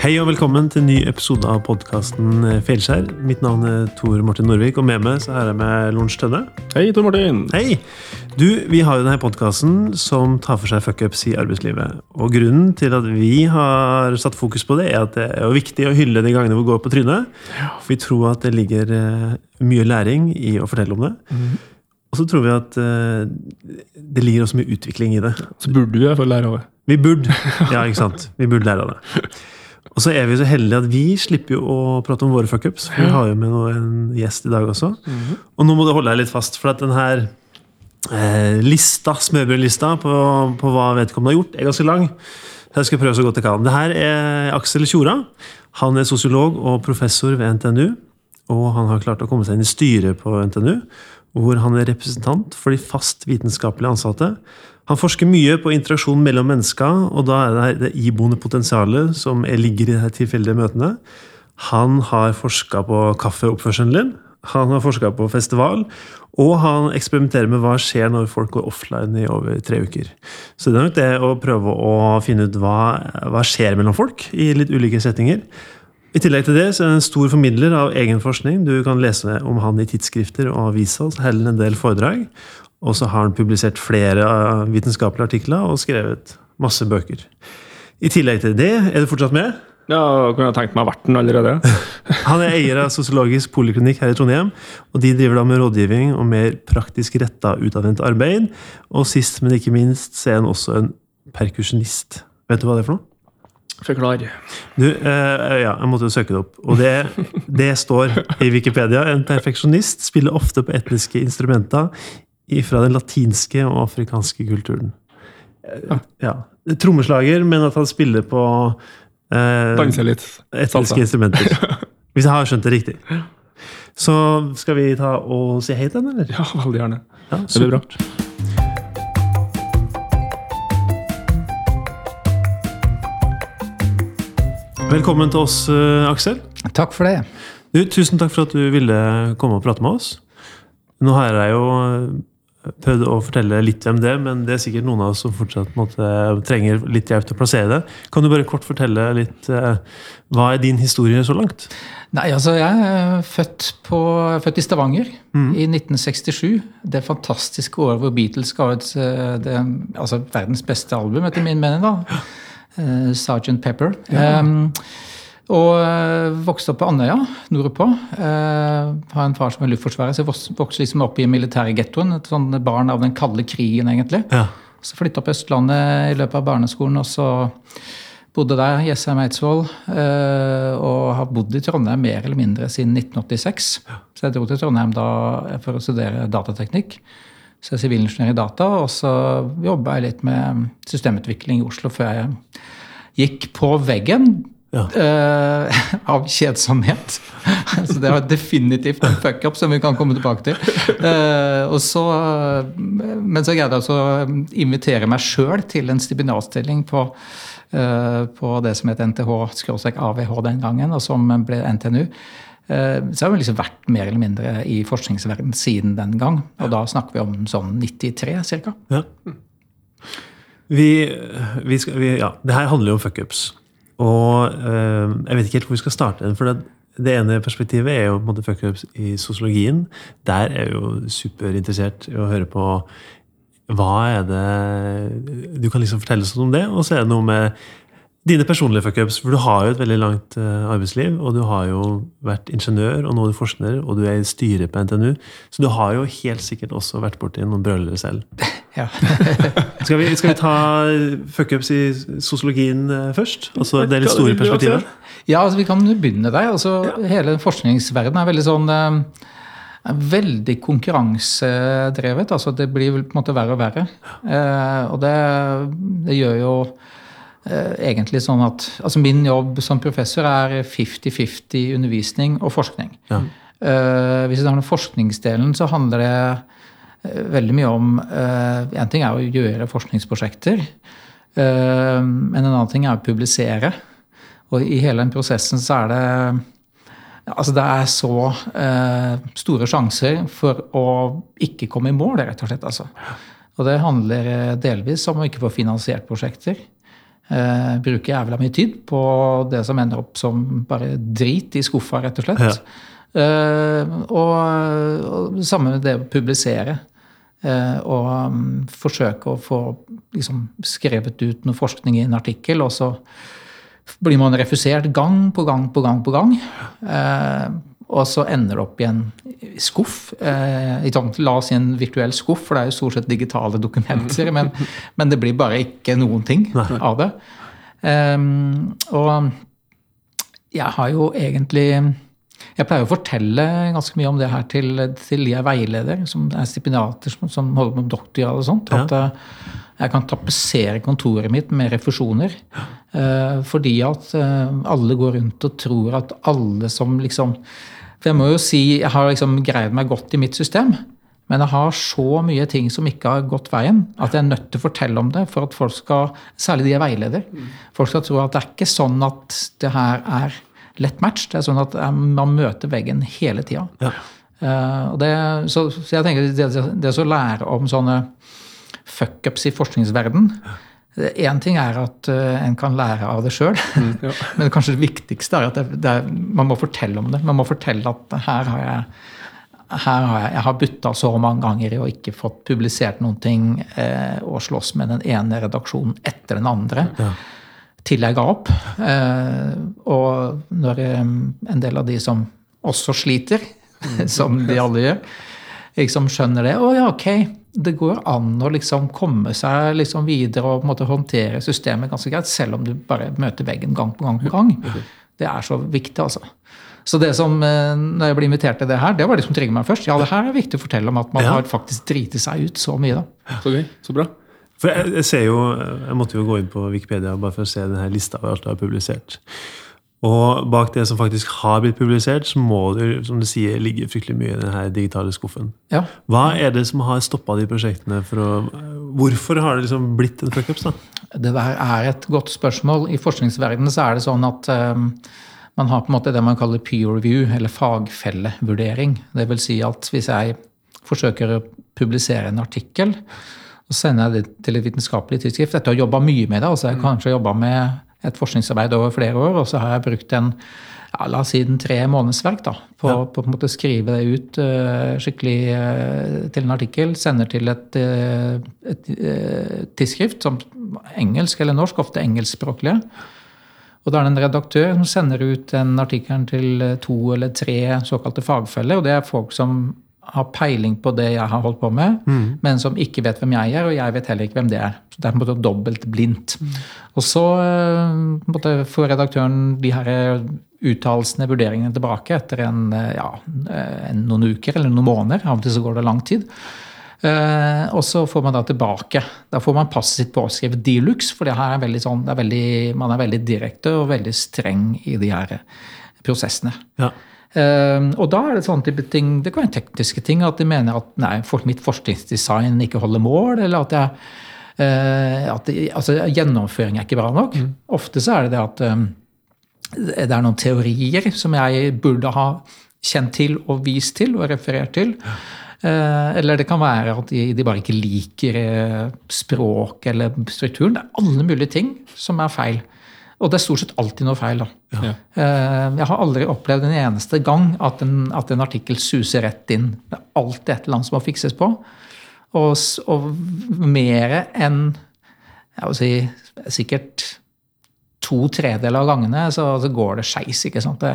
Hei og velkommen til en ny episode av podkasten Feilskjær. Mitt navn er Tor Martin Norvik, og med meg så er jeg med Lorentz Tønne. Hei, Tor Martin. Hei! Du, Vi har jo denne podkasten som tar for seg fuckups i arbeidslivet. Og Grunnen til at vi har satt fokus på det, er at det er viktig å hylle de gangene vi går på trynet. For vi tror at det ligger eh, mye læring i å fortelle om det. Mm. Og så tror vi at eh, det ligger også mye utvikling i det. Så burde vi i hvert fall lære av det. Vi burde ja, ikke sant? Vi burde lære av det. Og så er vi så heldige at vi slipper jo å prate om våre fuckups. For vi har jo med en gjest i dag også. Og nå må du holde deg litt fast, for at den her eh, lista, smørbrødlista på, på hva vedkommende har gjort, er ganske lang. Jeg skal prøve så godt jeg kan. Det her er Aksel Tjora. Han er sosiolog og professor ved NTNU. Og han har klart å komme seg inn i styret på NTNU, hvor han er representant for de fast vitenskapelige ansatte. Han forsker mye på interaksjon mellom mennesker, og da er det det iboende potensialet som er, ligger i de tilfeldige møtene. Han har forska på kaffeoppførselen din, han har forska på festival, og han eksperimenterer med hva skjer når folk går offline i over tre uker. Så det er nok det å prøve å finne ut hva, hva skjer mellom folk i litt ulike settinger. I tillegg til det så er han en stor formidler av egen forskning. Du kan lese om han i tidsskrifter og aviser, så heller en del foredrag. Og så har han publisert flere eh, vitenskapelige artikler og skrevet masse bøker. I tillegg til det, er du fortsatt med? Ja, kunne jeg tenkt meg verten allerede. Han er eier av Sosiologisk poliklinikk her i Trondheim. og De driver da med rådgivning og mer praktisk retta utadvendt arbeid. Og sist, men ikke minst, så er han også en perkusjonist. Vet du hva det er for noe? Forklar. Du, eh, ja, jeg måtte jo søke det opp. Og det, det står i Wikipedia. En perfeksjonist spiller ofte på etniske instrumenter fra den latinske og afrikanske kulturen. Ja. Trommeslager, men at han spiller på eh, Danser litt. etniske instrumenter. Hvis jeg har skjønt det riktig. Så skal vi ta og si hei til den, eller? Ja, veldig gjerne. Ja, Det blir bra. Velkommen til oss, eh, Aksel. Takk for det. Du, tusen takk for at du ville komme og prate med oss. Nå har jeg jo eh, prøvd å fortelle litt om det, men det er sikkert noen av oss som fortsatt måtte, trenger litt hjelp til å plassere det. Kan du bare kort fortelle litt eh, Hva er din historie så langt? Nei, altså Jeg er født, på, født i Stavanger i 1967. Det fantastiske året hvor Beatles ga ut eh, det, altså verdens beste album, etter min mening. da. Ja. Uh, Sergeant Pepper. Um, og eh, vokste opp på Andøya nordpå. Eh, har en far som er luftforsvarer, så jeg vokste, liksom opp i militærgettoen. Et sånn barn av den kalde krigen, egentlig. Ja. Så flytta opp Østlandet i løpet av barneskolen, og så bodde der, Jessheim Eidsvoll. eh, Og har bodd i Trondheim mer eller mindre siden 1986. Så jeg dro til Trondheim da for å studere datateknikk. Så jeg er sivilingeniør i data, og så jobba jeg litt med systemutvikling i Oslo før jeg gikk på veggen. Ja. Uh, av kjedsomhet. så det var definitivt en fuckup som vi kan komme tilbake til. Uh, og så, men så greide jeg altså å invitere meg sjøl til en stipendiatstilling på, uh, på det som het NTH-AVH den gangen, og som ble NTNU. Så har vi liksom vært mer eller mindre i forskningsverdenen siden den gang. Og da snakker vi om sånn 93 ca. Ja. Vi, vi skal, vi, ja, det her handler jo om fuckups. Og eh, jeg vet ikke helt hvor vi skal starte. for det, det ene perspektivet er jo på en måte fuckups i sosiologien. Der er jeg jo superinteressert i å høre på hva er det Du kan liksom fortelle oss om det, og så er det noe med dine personlige fuckups. For du har jo et veldig langt eh, arbeidsliv, og du har jo vært ingeniør, og nå er du forsker, og du er i styret på NTNU. Så du har jo helt sikkert også vært borti noen brølere selv. Ja. Skal vi, skal vi ta fuckups i sosiologien eh, først? Altså det litt store perspektivet? Ja, altså Vi kan begynne der. altså Hele forskningsverdenen er veldig sånn eh, veldig konkurransedrevet. altså Det blir på en måte verre og verre. Eh, og det, det gjør jo egentlig sånn at altså Min jobb som professor er 50-50 undervisning og forskning. Ja. Uh, hvis vi tar den forskningsdelen, så handler det uh, veldig mye om eh, En ting er å gjøre forskningsprosjekter. eh, men en annen ting er å publisere. Og i hele den prosessen så er det Altså det er så eh, store sjanser for å ikke komme i mål, rett og slett. altså. Og det handler eh, delvis om å ikke få finansiert prosjekter. Eh, bruker jævla mye tid på det som ender opp som bare drit i skuffa, rett og slett. Ja. Eh, og, og det samme med det å publisere. Eh, og um, forsøke å få liksom, skrevet ut noe forskning i en artikkel, og så blir man refusert gang på gang på gang på gang. Eh, og så ender det opp i en skuff. Eh, sant, la oss si en virtuell skuff, for det er jo stort sett digitale dokumenter. Men, men det blir bare ikke noen ting av det. Um, og jeg har jo egentlig Jeg pleier å fortelle ganske mye om det her til, til de jeg veileder, som er stipendiater som, som holder på med doktorgrad og sånt. Ja. At eh, jeg kan tapetsere kontoret mitt med refusjoner. Eh, fordi at eh, alle går rundt og tror at alle som liksom For jeg må jo si jeg har liksom greid meg godt i mitt system. Men jeg har så mye ting som ikke har gått veien, at jeg er nødt til å fortelle om det for at folk skal, særlig de jeg veileder, folk skal tro at det er ikke sånn at det her er lett match. Det er sånn at eh, man møter veggen hele tida. Ja. Uh, så, så jeg tenker det, det å lære om sånne fuckups i forskningsverden Én ting er at eh, en kan lære av det sjøl, ja. men kanskje det viktigste er at det, det er, man må fortelle om det. Man må fortelle at her har jeg her har jeg, jeg har butta så mange ganger i å ikke fått publisert noen ting eh, og slåss med den ene redaksjonen etter den andre Ja. til jeg ga opp. Eh, og når eh, en del av de som også sliter, som de alle gjør, liksom skjønner det Å ja, ok, det går an å liksom komme seg liksom videre og på en måte håndtere systemet ganske greit, selv om du bare møter veggen gang på gang på gang. Det er så viktig, altså. Så det som, eh, når jeg ble invitert til det her, det var det som trigget meg først. Ja, det her er viktig å fortelle om at man Ja. har faktisk driti seg ut så mye, da. Så gøy. Så bra. For jeg, jeg ser jo, jeg måtte jo gå inn på Wikipedia bare for å se denne lista over alt du har publisert. Og bak det som faktisk har blitt publisert, så må det som du sier, ligge fryktelig mye i denne digitale skuffen. Ja. Hva er det som har stoppa de prosjektene? å... Hvorfor har det liksom blitt en fuckups? Det der er et godt spørsmål. I forskningsverdenen så er det sånn at um, man har på en måte det man kaller peer review, eller fagfellevurdering. Det vil si at hvis jeg forsøker å publisere en artikkel, og sender jeg det til et vitenskapelig tidsskrift Dette har jeg jobba mye med det. altså Jeg kanskje jobba med et forskningsarbeid over flere år, og så har jeg brukt en ja, la oss si den tre månedsverk da, på, Ja. på, en måte skrive det ut uh, skikkelig uh, til en artikkel. Sender til et, uh, et tidsskrift, som engelsk eller norsk, ofte engelskspråklige. Og da er det en redaktør som sender ut den artikkelen til to eller tre såkalte fagfeller. Og det er folk som har peiling på det jeg har holdt på med, men som ikke vet hvem jeg er, og jeg vet heller ikke hvem det er. Så det er på en måte dobbelt blindt. Og så eh, måte får redaktøren de her eh, uttalelsene, vurderingene tilbake etter en, eh, ja, en, noen uker eller noen måneder. Av og til så går det lang tid. Uh, og så får man da tilbake. Da får man passet sitt påskrevet de luxe, for det her er veldig sånn, det er veldig, man er veldig direkte og veldig streng i de her prosessene. Ja. Eh, og da er det sånne type ting, det kan være tekniske ting, at de mener at nei, mitt forskningsdesign ikke holder mål, eller at, jeg, eh, at det, altså, gjennomføring er ikke bra nok. Ofte så er det det at eh, det er noen teorier som jeg burde ha kjent til og vist til og referert til. Eh, Eller det kan være at de, de bare ikke liker eh, språk eller strukturen. Det er alle mulige ting som er feil. Og det er stort sett alltid noe feil. da. Ja. Eh, Jeg har aldri opplevd en eneste gang at en, at en artikkel suser rett inn. Det er alltid et eller annet som må fikses på. Og, og mer enn jeg vil si, sikkert to tredeler av gangene så, så går det skeis. ikke sant?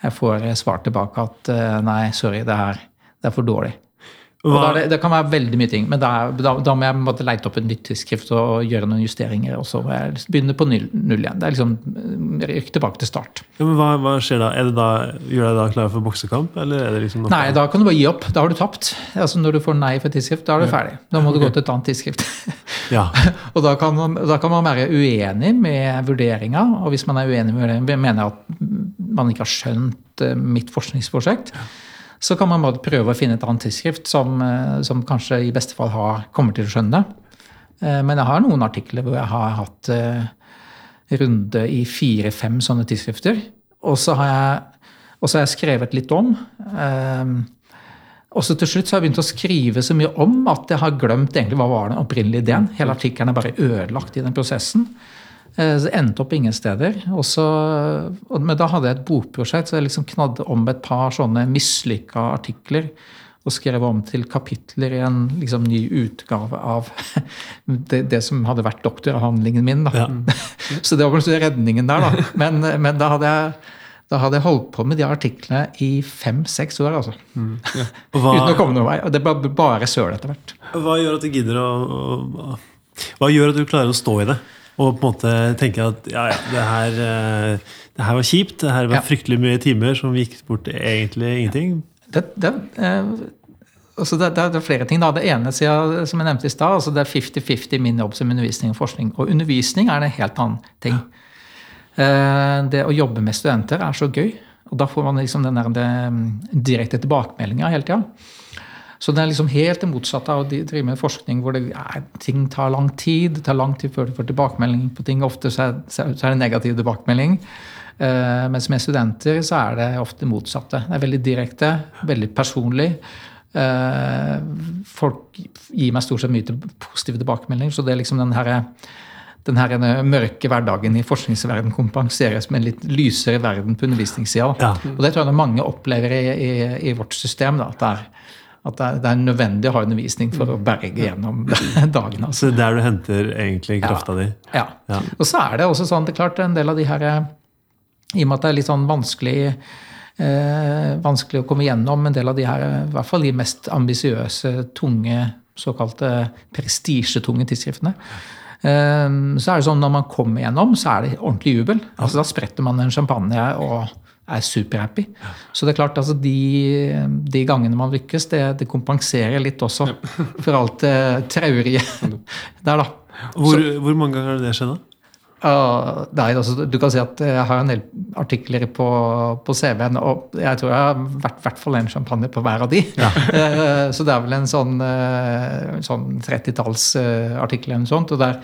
Jeg får svar tilbake at eh, nei, sorry, det her det er for dårlig. Det, det kan være veldig mye ting, men da, da, da må jeg måtte leite opp et nytt tidsskrift og gjøre noen justeringer. Og så må jeg begynne på null, null igjen. Det er liksom Rykk tilbake til start. ja, men hva, hva skjer da? Er det da? Gjør deg da klar for boksekamp? Eller det liksom Nei, da kan du bare gi opp. Da har du tapt. Altså Når du får nei for tidsskrift, da er du ferdig. Da må du gå til et annet tidsskrift. Ja. og da kan, man, da kan man være uenig med vurderinga, og hvis man er uenig med vurderinga, mener jeg at man ikke har skjønt eh, mitt forskningsprosjekt, så kan man bare prøve å finne et annet tidsskrift som, eh, som kanskje i beste fall har, kommer til å skjønne det. Eh, Men jeg har noen artikler hvor jeg har hatt eh, runde i fire-fem sånne tidsskrifter. Og så har jeg, har jeg skrevet litt om. Og så til slutt så har jeg begynt å skrive så mye om at jeg har glemt egentlig hva var den opprinnelige ideen. Hele artikkelen er bare ødelagt i den prosessen. Eh, Så det endte opp ingen steder. Og så, men da hadde jeg et bokprosjekt, så jeg liksom knadde om et par sånne mislykka artikler. Og skrev om til kapitler i en liksom, ny utgave av det, det som hadde vært doktoravhandlingen min. Da. Ja. så det var kanskje redningen der, da. Men, men da hadde jeg da hadde jeg holdt på med de artiklene i fem-seks år. altså. Og hva, Uten å komme noen vei. Og det ble bare søl etter hvert. hva gjør at du gidder å, å Hva gjør at du klarer å stå i det? Og på en måte tenke at ja, ja, det her, eh, det her var kjipt. Det her var Ja. fryktelig mye timer som gikk bort egentlig ingenting. Det, det, eh, altså det, det, er flere ting. da. Det ene siden, som jeg nevnte i stad, altså det er 50-50 min jobb som undervisning og forskning. Og undervisning er en helt annen ting. Eh, Det å jobbe med studenter er så gøy. Og da får man liksom den der direkte tilbakemeldinga hele tida. Så det er liksom helt det motsatte av å drive med forskning hvor det ja, ting tar lang tid. Det tar lang tid før du får tilbakemelding på ting. Ofte så er, så er det negativ tilbakemelding. Uh, mens med studenter så er det ofte det motsatte. Det er veldig direkte, veldig personlig. Uh, folk gir meg stort sett mye til positive tilbakemeldinger. Så det er liksom den herre den her mørke hverdagen i forskningsverden kompenseres med en litt lysere verden på undervisningssida. Ja. Og det tror jeg mange opplever i, i, i vårt system. Da, at det er, at det er, det er nødvendig å ha undervisning for å berge gjennom dagen. Altså. Så det er der du henter egentlig krafta di. Ja. Ja. Og så er det også sånn, det er klart en del av de her eh, I og med at det er litt sånn vanskelig eh, vanskelig å komme gjennom en del av de her, i hvert fall de mest ambisiøse, tunge, såkalte prestisjetunge tidsskriftene. Eh, så er det sånn når man kommer gjennom, så er det ordentlig jubel. Altså Da spretter man en champagne og er superhappy. Så det er klart, altså de, de gangene man lykkes, det, det kompenserer litt også for alt det traurige der, da. Hvor, hvor mange ganger har det skjedd, da? Uh, nei, altså, du kan si at jeg har en del artikler på, på CV-en, og jeg tror jeg har vært hvert fall en champagne på hver av de. Eh, så det er vel en sånn, uh, sånn 30-tallsartikkel eller noe sånt. Og, der,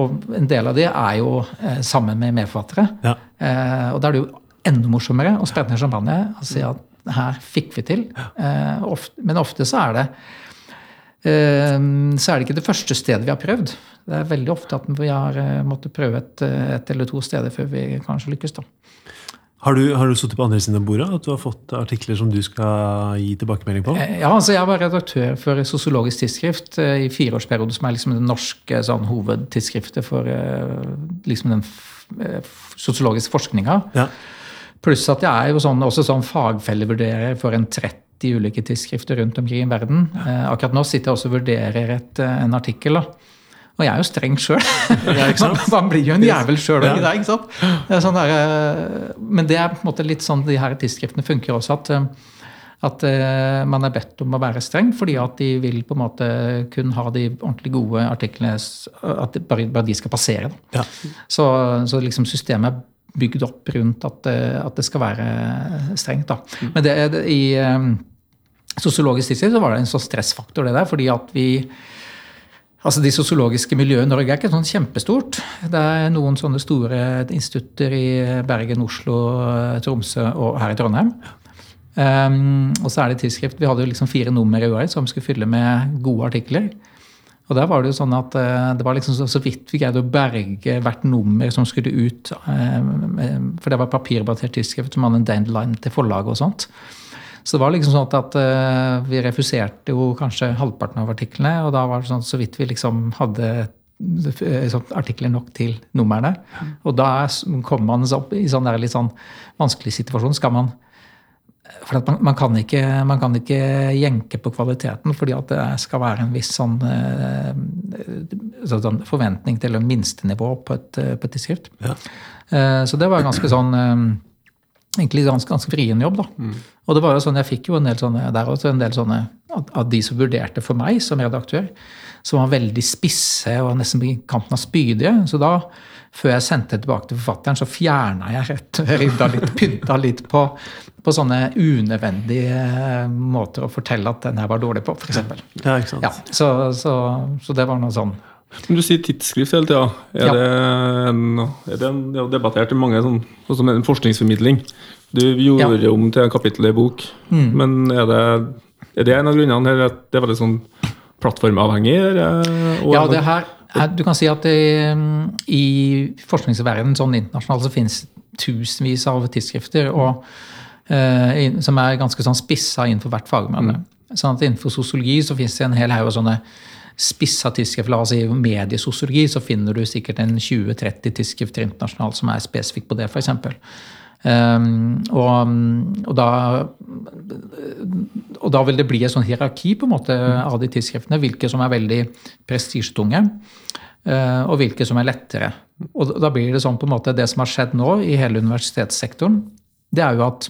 og en del av de er jo eh, sammen med medforfattere. Ja. Eh, og da er det jo enda morsommere å sprette ned champagne og si at her fikk vi til. Eh, men ofte så er det eh, så er det ikke det første stedet vi har prøvd. Det er veldig ofte at vi har eh, måttet prøve et, et eller to steder før vi kanskje lykkes. da. Har du, har du sittet på andre siden av bordet? At du har fått artikler som du skal gi tilbakemelding på? Ja, altså Jeg var redaktør for Sosiologisk tidsskrift i fireårsperiode, som er liksom det norske sånn, hovedtidsskriftet for liksom den sosiologiske forskninga. Ja. Pluss at jeg er jo sånn, også sånn fagfellevurderer for en 30 ulike tidsskrifter rundt omkring i verden. Eh, akkurat nå sitter jeg også og vurderer et, eh, en artikkel. da. Og jeg er jo streng sjøl. Man, man blir jo en jævel sjøl i sånn der, eh, men det er på en måte litt sånn de her tidsskriftene funker også. at eh, at man er bedt om å være streng, fordi at de vil på en måte kun ha de ordentlig gode artiklene At bare, bare de skal passere. Ja. Så, så liksom systemet er bygd opp rundt at, at det skal være strengt. Da. Men det, det, i eh, sosiologisk tidsskrift så var det en sånn stressfaktor, det der. fordi at vi Altså De sosiologiske miljøene i Norge er ikke sånn kjempestort. Det er noen sånne store institutter i Bergen, Oslo, Tromsø og her i Trondheim. Um, og så er det tidsskrift. Vi hadde jo liksom fire nummer i året som skulle fylle med gode artikler. Og der var det jo sånn at eh, det var liksom så, vidt vi greide å berge hvert nummer som skulle ut. eh, for det var papirbasert tidsskrift som hadde en deadline til forlaget og sånt. Så det var liksom sånn at eh, vi refuserte jo kanskje halvparten av artiklene. Og da var det sånn så vidt vi liksom hadde sånn artikler nok til numrene. Og da kommer kom man opp i sånn der litt sånn vanskelig situasjon. Skal man for at man, man, kan ikke, man kan ikke jenke på kvaliteten, fordi at det skal være en viss sånn, eh, sånn forventning til en minstenivå på et, på et tidsskrift. Ja. Eh, Så det var ganske sånn eh, egentlig ganske, ganske vrien jobb. da. Og det var jo sånn, jeg fikk jo en del sånne der også, en del sånne av de som vurderte for meg som redaktør, som var veldig spisse og nesten på kanten av spydige. Så da, før jeg sendte det tilbake til forfatteren, så fjerna jeg rett rydda litt, pynta litt på, på sånne unødvendige eh, måter å fortelle at den her var dårlig på, f.eks. Ja, ikke sant? Ja, så, så, så det var noe sånn. Men Du sier tidsskrift hele tida. Er, Ja. det en- er det en, det er debattert i mange sånn, sånn som en forskningsformidling. Du gjorde Ja. om til kapittel i bok, men er det, er det en av grunnene her at det er veldig sånn plattformavhengig? Ja, det her Du kan si at i, i forskningsverdenen sånn internasjonalt så finnes tusenvis av tidsskrifter og, eh, som er ganske sånn spissa innenfor hvert fagområde. Sånn at innenfor sosiologi så finnes det en hel haug av sånne spissa tidsskrifter. La oss si mediesosiologi, så finner du sikkert en 20-30 tidsskrifter internasjonalt som er spesifikke på det, f.eks. Um, og, og, da, og da vil det bli et sånn hierarki på en måte av de tidsskriftene. Hvilke som er veldig prestisjetunge, eh, og hvilke som er lettere. Og da blir det sånn på en måte Det som har skjedd nå i hele universitetssektoren, det er jo at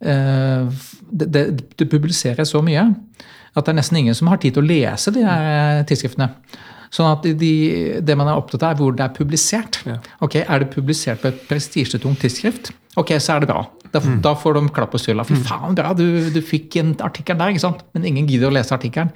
eh, det, det, det publiseres så mye at det er nesten ingen som har tid til å lese de her tidsskriftene. Sånn at de, det man er opptatt av, er hvor det er publisert. Ja. Ok, Er det publisert på et prestisjetungt tidsskrift, ok, så er det bra. Da, da får de klapp på skuldra. Fy faen, bra, du, du fikk en artikkel der, ikke sant? Men ingen gidder å lese artikkelen.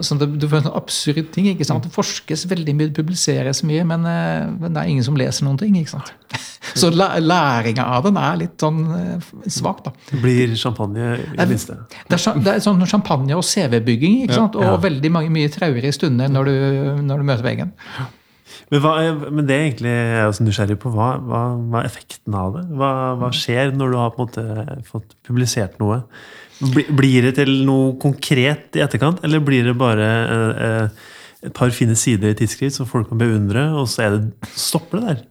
Sånn, det, du får en sånn absurd ting. ikke sant? Det forskes veldig mye, det publiseres mye, men, eh, men det er ingen som leser noen ting. ikke sant? Så læ- læringa av den er litt sånn eh, svak, da. Blir champagne i det minste. Det er, det er sånn champagne- og CV-bygging, ikke sant? og Ja. veldig mange, mye traurige stunder når du, når du møter veggen. Men, hva men det er egentlig jeg er også nysgjerrig på. Hva, hva, hva er effekten av det? Hva, hva skjer når du har på en måte fått publisert noe? Blir det til noe konkret i etterkant, eller blir det bare eh, et par fine sider i tidsskrift som folk kan beundre, og så det, stopper det der?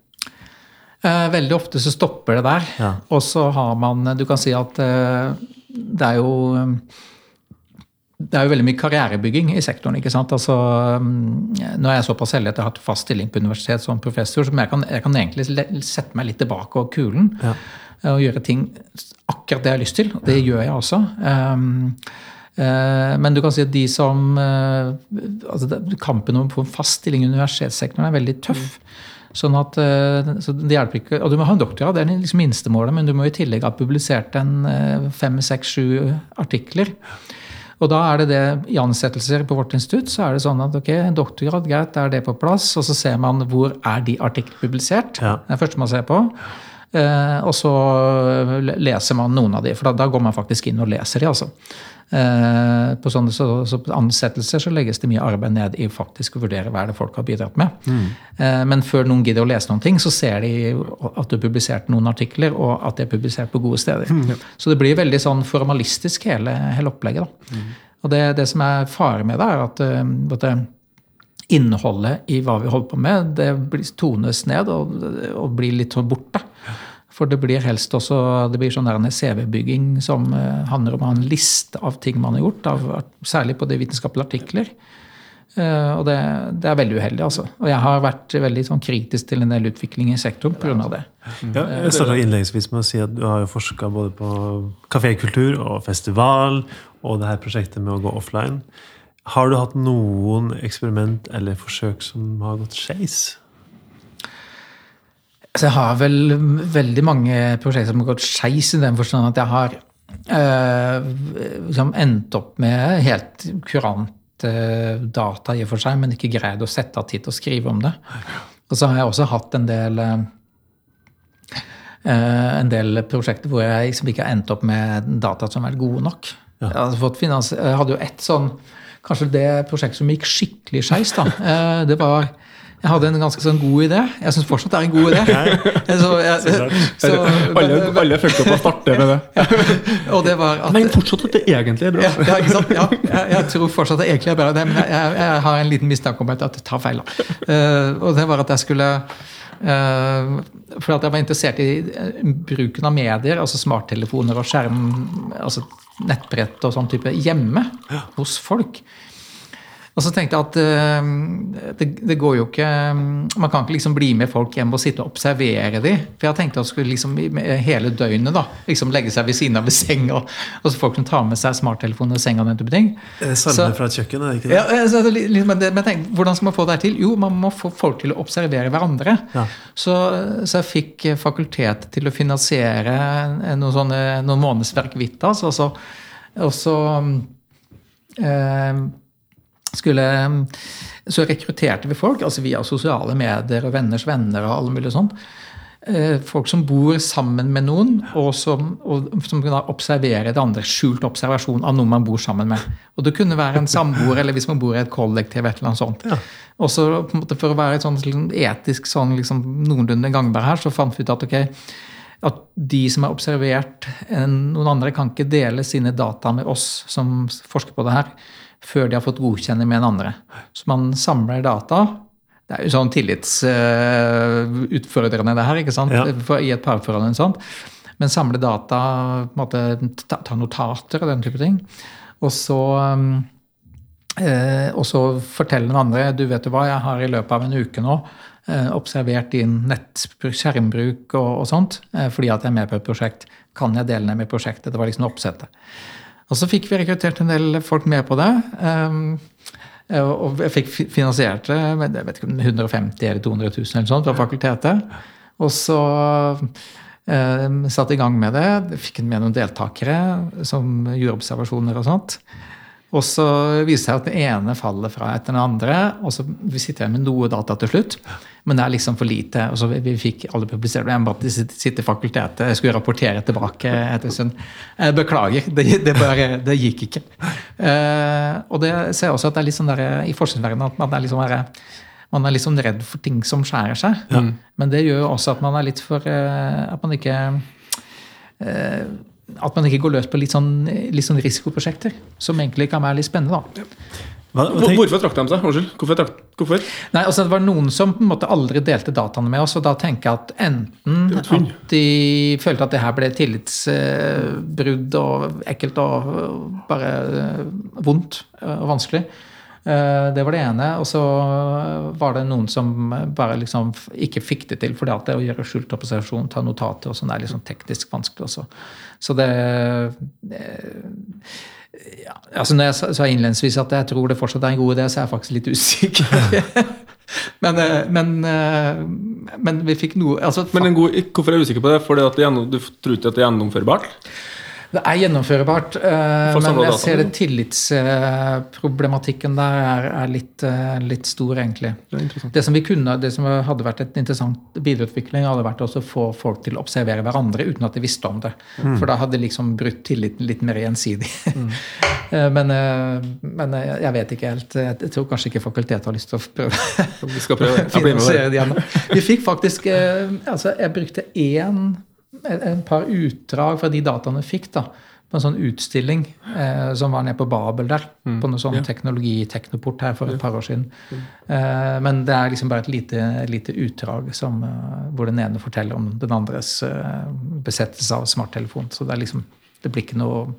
Eh, Veldig ofte så stopper det der. Ja. Og så har man Du kan si at eh, det er jo det er jo veldig mye karrierebygging i sektoren. ikke sant? Altså, mm, nå er jeg såpass heldig at jeg har hatt fast stilling på universitet som professor, så jeg kan, jeg kan egentlig sette meg litt tilbake og kulen Ja. eh, og gjøre ting akkurat det jeg har lyst til. Det gjør jeg også. Um, uh, men du kan si at de som uh, altså Kampen om å få en fast stilling i universitetssektoren er veldig tøff. Sånn at, så det hjelper ikke, og Du må ha en doktorgrad, det er liksom minstemålet, men du må i tillegg ha publisert en fem, seks, sju artikler. Og da er det det i ansettelser på vårt institutt, så er det sånn at ok, en doktorgrad, greit, da er det på plass. Og så ser man hvor er de artiklene publisert. Ja. Det er det første man ser på. Eh, og så leser man noen av de, for da, da går man faktisk inn og leser de, altså. Eh, på sånne så, så ansettelser så legges det mye arbeid ned i faktisk å vurdere hva er det folk har bidratt med. Eh, men før noen gidder å lese noen ting, så ser de at du har publisert noen artikler, og at de er publisert på gode steder. Så det blir veldig sånn formalistisk, hele, hele opplegget. da. Og det, det som er fare med det, er at, eh, at det, innholdet i hva vi holder på med, det blir, tones ned og, og blir litt borte. borte. For det blir helst også det blir sånn CV-bygging som eh, handler om å ha en liste av ting man har gjort, av, særlig på de vitenskapelige artikler. Eh, og det, det er veldig uheldig, altså. Og jeg har vært veldig sånn kritisk til en del utvikling i sektoren pga. det. Ja, jeg starta innledningsvis med å si at du har jo forska både på kafékultur og festival, og det her prosjektet med å gå offline. Har du hatt noen eksperiment eller forsøk som har gått skeis? Så jeg har vel veldig mange prosjekter som har gått skeis i den forstand at jeg har eh, liksom endt opp med helt kurant eh, data i og for seg, men ikke greid å sette av tid til å skrive om det. Og så har jeg også hatt en del eh, en del prosjekter hvor jeg liksom ikke har endt opp med data som er gode nok. Jeg, hadde fått finans, jeg hadde jo ett sånn Kanskje det prosjektet som gikk skikkelig skeis, da. Det var jeg hadde en ganske sånn god idé. Jeg syns fortsatt det er en god idé. Så, jeg, så, alle, alle fulgte opp å starte med det. og det var at, Men fortsatt at det egentlig er bra. ja, ja, ikke sant? Ja, jeg, jeg tror fortsatt det egentlig er bra, det, men jeg, jeg, jeg har en liten mistanke om at jeg tar feil. da. Eh, og det var at jeg skulle Uh, For at jeg var interessert i eh, bruken av medier, altså smarttelefoner og skjerm, altså nettbrett og sånn type, hjemme hos folk. Og så tenkte jeg at uh, det, det går jo ikke Man kan ikke liksom bli med folk hjem og sitte og observere dem. For jeg tenkte at jeg skulle liksom hele døgnet da, liksom legge seg ved siden av ved senga. Og så folk som tar med seg smarttelefonen og senga og den type ting. Er det Så- Salme fra et kjøkken, er det ikke det? Ja, så, er men, tenkte, hvordan skal man få det til? Jo, man må få folk til å observere hverandre. Ja. Så, så jeg fikk fakultet fakultetet til å finansiere eh, noen, sånne, noen månedsverk Vitas. Og så, og så eh, skulle Så rekrutterte vi folk, altså via sosiale medier og venners venner og alle mulige sånn. eh, folk som bor sammen med noen, og som, og, som kunne observere det andre. Skjult observasjon av noen man bor sammen med. Og Det kunne være en samboer, eller hvis man bor i et kollektiv. et eller annet sånt. Ja. Og så For å være et sånn, liksom, etisk sånn, liksom, noenlunde gangbar her, så fant vi ut at ok, at de som har observert noen andre, kan ikke dele sine data med oss som forsker på det her, før de har fått godkjenning med en andre. Så man samler data. Det er jo sånn tillitsutfordrende, det her, ikke sant? Ja. For, i et parforhold. eller sånt. Men samle data, på en måte, ta, ta notater og den type ting. Og så, um, eh, og så fortelle den andre du vet du hva, jeg har i løpet av en uke nå eh, observert din nettskjermbruk skjermbruk og, og sånt, eh, fordi at jeg er med på et prosjekt. Kan jeg dele ned med prosjektet? Det var liksom oppsettet. Og så fikk vi rekruttert en del folk med på det. Um, og jeg fikk finansiert det med jeg vet ikke, om 150 eller 200 000 eller sånt fra fakultetet. Og så um, satte i gang med det. Fikk med noen deltakere som gjorde observasjoner og sånt. Og så viser det seg at det ene faller fra etter den andre. Og så vi sitter igjen med noe data til slutt, men det er liksom for lite. og så Vi, vi fikk alle publisert det. Jeg bare sitter i fakultetet. Jeg skulle rapportere tilbake etter stund. Beklager, det, det, bare, det gikk ikke. Uh, og det ser jeg også at det er litt sånn der, i forskningsverdenen at man er sånn der, man er sånn redd for ting som skjærer seg. Men det gjør jo også at man er litt for eh, At man ikke eh, at man ikke går løs på litt sånn, litt sånn risikoprosjekter, som egentlig kan være litt spennende. da. Hva, hva tenk, Hvorfor trakk de seg? Unnskyld. Hvorfor? Trakk, hvorfor? Nei, altså Det var noen som på en måte aldri delte dataene med oss, og da tenker jeg at enten at de følte at det her ble tillitsbrudd og ekkelt og bare vondt og vanskelig. Eh, Det var det ene. Og så var det noen som bare liksom ikke fikk det til, fordi at det å gjøre skjult opposisjon, ta notater og sånn, er liksom teknisk vanskelig også. Så det ja, altså når jeg sa- innledningsvis at jeg tror det fortsatt er en god idé, så er jeg faktisk litt usikker. men, eh, men, eh, men vi fikk noe altså, Men en god, hvorfor er jeg usikker på det? Fordi at det du tror ikke at det er gjennomførbart? Det er gjennomførbart, eh, men jeg ser det tillitsproblematikken der er, er litt, eh, litt stor, egentlig. Det. Det som, vi kunne, det som hadde vært et interessant videreutvikling, hadde vært å få folk til å observere hverandre uten at de visste om det. For da hadde de liksom brutt tilliten litt mer gjensidig. Men, eh, men eh, jeg vet ikke helt. Jeg tror kanskje ikke fakultetet har lyst til å prøve Vi skal prøve. Jeg blir med igjen. Vi fikk faktisk altså Jeg brukte én, en par utdrag fra de dataene vi fikk, da, på en sånn utstilling eh, som var nede på Babel der. På noe sånn ja. teknologi-teknoport her for et par år siden. Eh, men det er liksom bare et lite, lite utdrag som, eh, hvor den ene forteller om den andres eh, besettelse av smarttelefon. Så det er liksom Det blir ikke noe,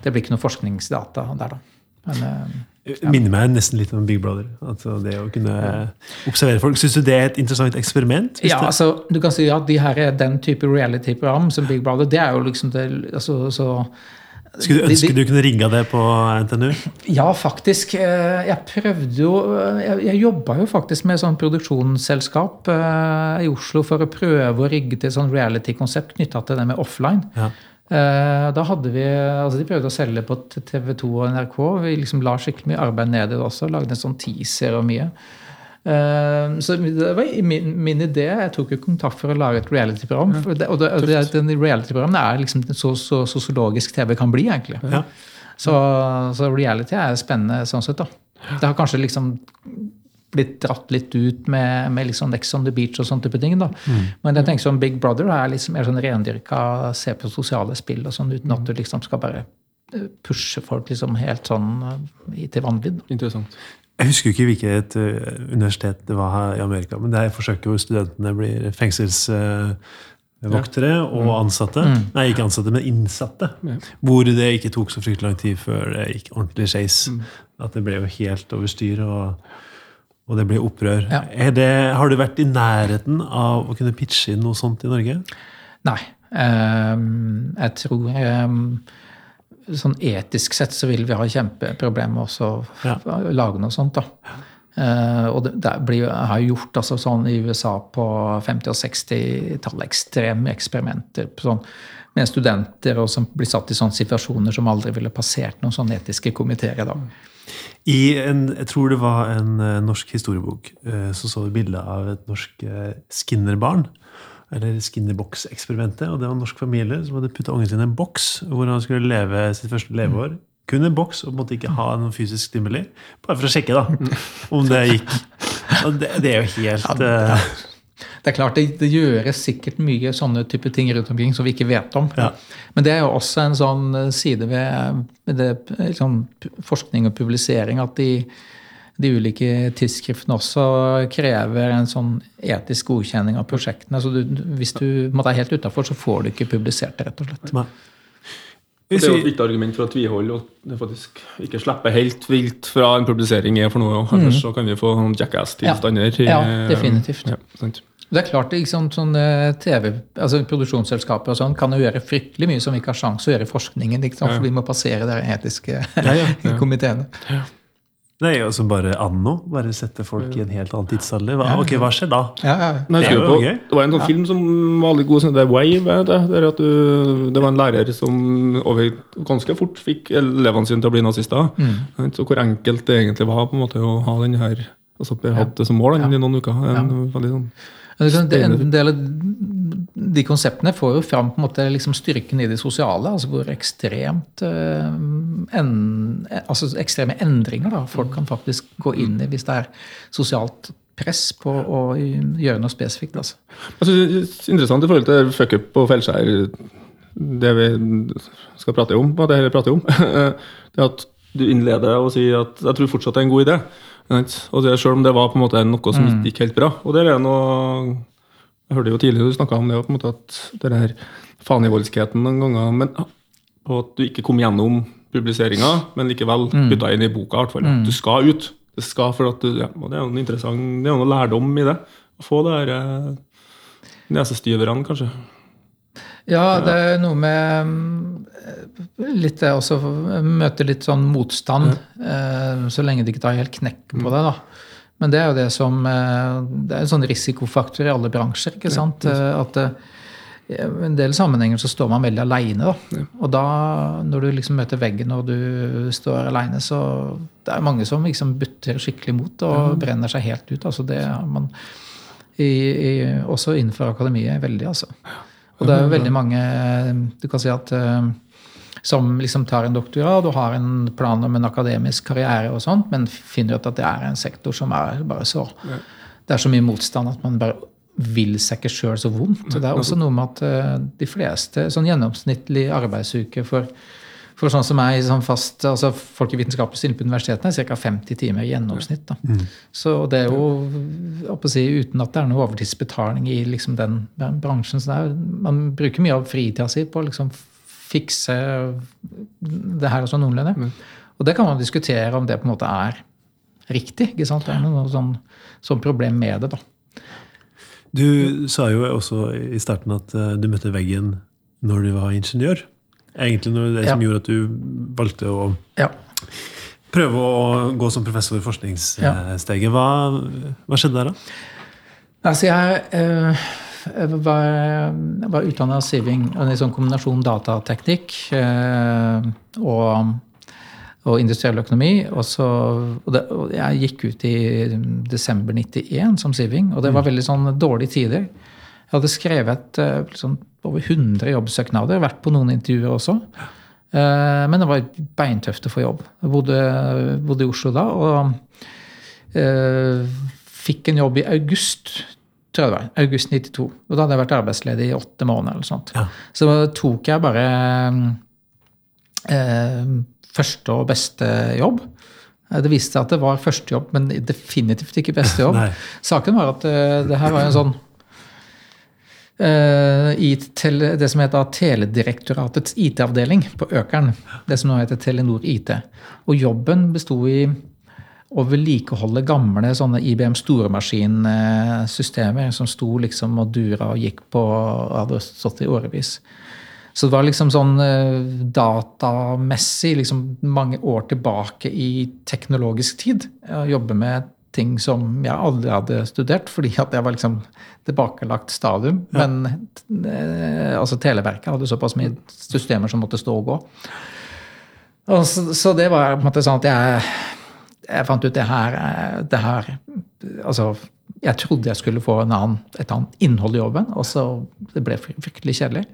det blir ikke noe forskningsdata der, da. Men, eh, minner meg nesten litt om Big Brother. Altså det å kunne observere folk. Syns du det er et interessant eksperiment? Ja, det- altså, du kan si at de her er den type reality-program som Big Brother, det er jo liksom det altså, så, Skulle du ønske de- du kunne ringa det på NTNU? Ja, faktisk. Eh, Jeg prøvde jo Jeg, jeg jobba jo faktisk med sånn produksjonsselskap eh, i Oslo for å prøve å rigge til sånn reality-konsept knytta til det med offline. Ja. Eh, Da hadde vi, altså De prøvde å selge på TV 2 og NRK. Vi liksom la skikkelig mye arbeid ned i det også. Lagde en sånn teaser og mye. Eh, Så det var min, min idé. Jeg tok jo kontakt for å lage et reality-program. Og det, det, den reality-programmet er liksom så, så sosiologisk TV kan bli, egentlig. Ja. Så, så reality er spennende sånn sett, da. Det har kanskje liksom blitt dratt litt ut med, med liksom Next on the Beach og sånne type ting. da. Men jeg tenker sånn Big Brother er liksom mer sånn rendyrka se på sosiale spill og sånn, uten at du liksom skal bare eh, pushe folk liksom helt sånn eh, til vanvidd. Interessant. Jeg husker ikke hvilket eh, universitet det var her i Amerika, men det er forsøket hvor studentene blir fengselsvoktere og ansatte. Nei, ikke ansatte, men innsatte. Ja. Hvor det ikke tok så fryktelig lang tid før det gikk ordentlig skeis. At det ble jo helt over styr, og, og det ble opprør. Ja. Er det, har du vært i nærheten av å kunne pitche inn noe sånt i Norge? Nei. Um, jeg tror um, Sånn etisk sett så vil vi ha kjempeproblemer også Ja. lage noe sånt. da. Uh, og det, det blir, har gjort altså sånn i USA på 50- og 60-tallet ekstreme eksperimenter på sånn, med studenter og som blir satt i sånne situasjoner som aldri ville passert noen sånne etiske komiteer i dag. I en, jeg tror det var en eh, norsk historiebok, eh, så så du bilde av et norsk Skinner-barn. eller Skinner-boks-eksperimentet. og Det var en norsk familie som hadde putta ungen sin i en boks hvor han skulle leve sitt første leveår. Kun en boks, og måtte ikke ha noen fysisk stimuli. Bare for å sjekke da, om det gikk. Og det, det er jo helt eh, Det er klart, det, det gjøres sikkert mye sånne type ting rundt omkring som vi ikke vet om. Ja. Men det er jo også en sånn eh, side ved, ved det, liksom, forskning og publisering at de, de ulike tidsskriftene også krever en sånn etisk godkjenning av prosjektene. Så du, hvis du måtte er helt utafor, så får du ikke publisert det, rett og slett. nei. Og Det er jo et viktig argument for å tviholde og det faktisk ikke slippe helt vilt fra en publisering er for noe. og mm. så kan vi få jackass-tilstander. i-. Ja, definitivt. Ja, sant. Det er klart, ikke sant, sånne TV, altså Produksjonsselskaper og sånn kan jo gjøre fryktelig mye som vi ikke har sjanse å gjøre i forskningen. Liksom, ja. For vi må passere de etiske komiteene. Det er jo også bare anno. Bare sette folk i en helt annen tidsalder. Hva, ok, hva skjer da? Ja, ja. Nei, Det er jo på, det var en sånn film som var veldig god, sånn, det er Wave. Det, det, er at du, det var en lærer som over, ganske fort fikk elevene sine til å bli nazister. Mm. Så hvor enkelt det egentlig var på en måte å ha den her altså at hadde det som mål i noen uker. En, veldig sånn, liksom, En del av de konseptene får jo fram på en måte liksom styrken i det sosiale. altså Hvor ekstremt eh, en, altså ekstreme endringer da, folk kan faktisk gå inn i hvis det er sosialt press på å gjøre noe spesifikt. altså. Jeg synes det er interessant i forhold til fuck up og feilskjær, det vi skal prate om, hva det her prater om. det at du innleder og sier at jeg tror fortsatt det er en god idé. Og det, selv om det var på en måte noe som ikke gikk helt bra. Og det er noe Jeg hørte jo tidligere du snakka om det, på en måte at det der fanivoldskheten noen ganger men Og at du ikke kom gjennom publiseringa, men likevel putta inn i boka. hvert fall. Du skal ut. Det skal for at du, ja, og det er jo en interessant, det er jo noe lærdom i det. Å få det eh, nesestyverne, kanskje. Ja, det er noe med mm, litt det også møte litt sånn motstand, eh, så lenge det ikke tar helt knekk på det. da. Men det er jo det som eh, Det er en sånn risikofaktor i alle bransjer. ikke sant? Eh, At eh, i en del sammenhenger så står man veldig aleine. Og da, når du liksom møter veggen og du står aleine, så Det er mange som liksom butter skikkelig mot og brenner seg helt ut. altså det man i, i, også innenfor akademiet veldig, altså. Og det er jo veldig mange du kan si at eh, som liksom tar en doktorgrad og har en plan om en akademisk karriere, og sånt, men finner ut at det er en sektor som er bare så Det er så mye motstand at man bare vil seg ikke sjøl så vondt. Og det er også noe med at eh, de fleste Sånn gjennomsnittlig arbeidsuke for, for sånn som meg, sånn fast, altså folk i vitenskapelig stilling på universitetene, er ca. 50 timer i gjennomsnitt. Da. Så det er jo si, uten at det er noe overtidsbetaling i liksom den, bransjen. Så er, man bruker mye av fritida si på å liksom fikse det her også noenlunde. Og det kan man diskutere om det på en måte er riktig. ikke sant? Det er noe sånn, sånn problem med det. da. Du sa jo også i starten at eh, du møtte veggen når du var ingeniør. Egentlig noe det som Ja. gjorde at du valgte å Ja. prøve å gå som professor i forskningssteget. Hva, hva skjedde der, da? Altså, jeg eh, jeg var, jeg var utdanna Siving, en sånn kombinasjon datateknikk eh, og, og industriell økonomi. Og, så, og, det, og jeg gikk ut i desember 91 som Siving, og det var veldig sånn dårlige tider. Jeg hadde skrevet eh, sånn, over 100 jobbsøknader, vært på noen intervjuer også. Eh, Men det var beintøft å få jobb. Jeg bodde, bodde i Oslo da. og uh, fikk en jobb i august, tror jeg det var. August 92. Og da hadde jeg vært arbeidsledig i åtte måneder. eller sånt. Ja. Så tok jeg bare uh, første og beste jobb. Det viste seg at det var første jobb, men definitivt ikke beste jobb. Saken var at uh, det her var en sånn i tele, det som heter Teledirektoratets IT-avdeling på Økern. Det som nå heter Telenor IT. Og jobben besto i å vedlikeholde gamle sånne IBM storemaskinsystemer som sto liksom og dura og gikk på og hadde stått i årevis. Så det var liksom sånn eh, datamessig liksom mange år tilbake i teknologisk tid. Å jobbe med ting som jeg aldri hadde studert, fordi at jeg var liksom tilbakelagt stadium. Men eh, altså Televerket hadde såpass mye systemer som måtte stå og gå. Og så, så det var på en måte sånn at jeg, jeg fant ut det her, eh, det her Altså, jeg trodde jeg skulle få annen, et annet innhold i jobben, og så det ble fryktelig kjedelig.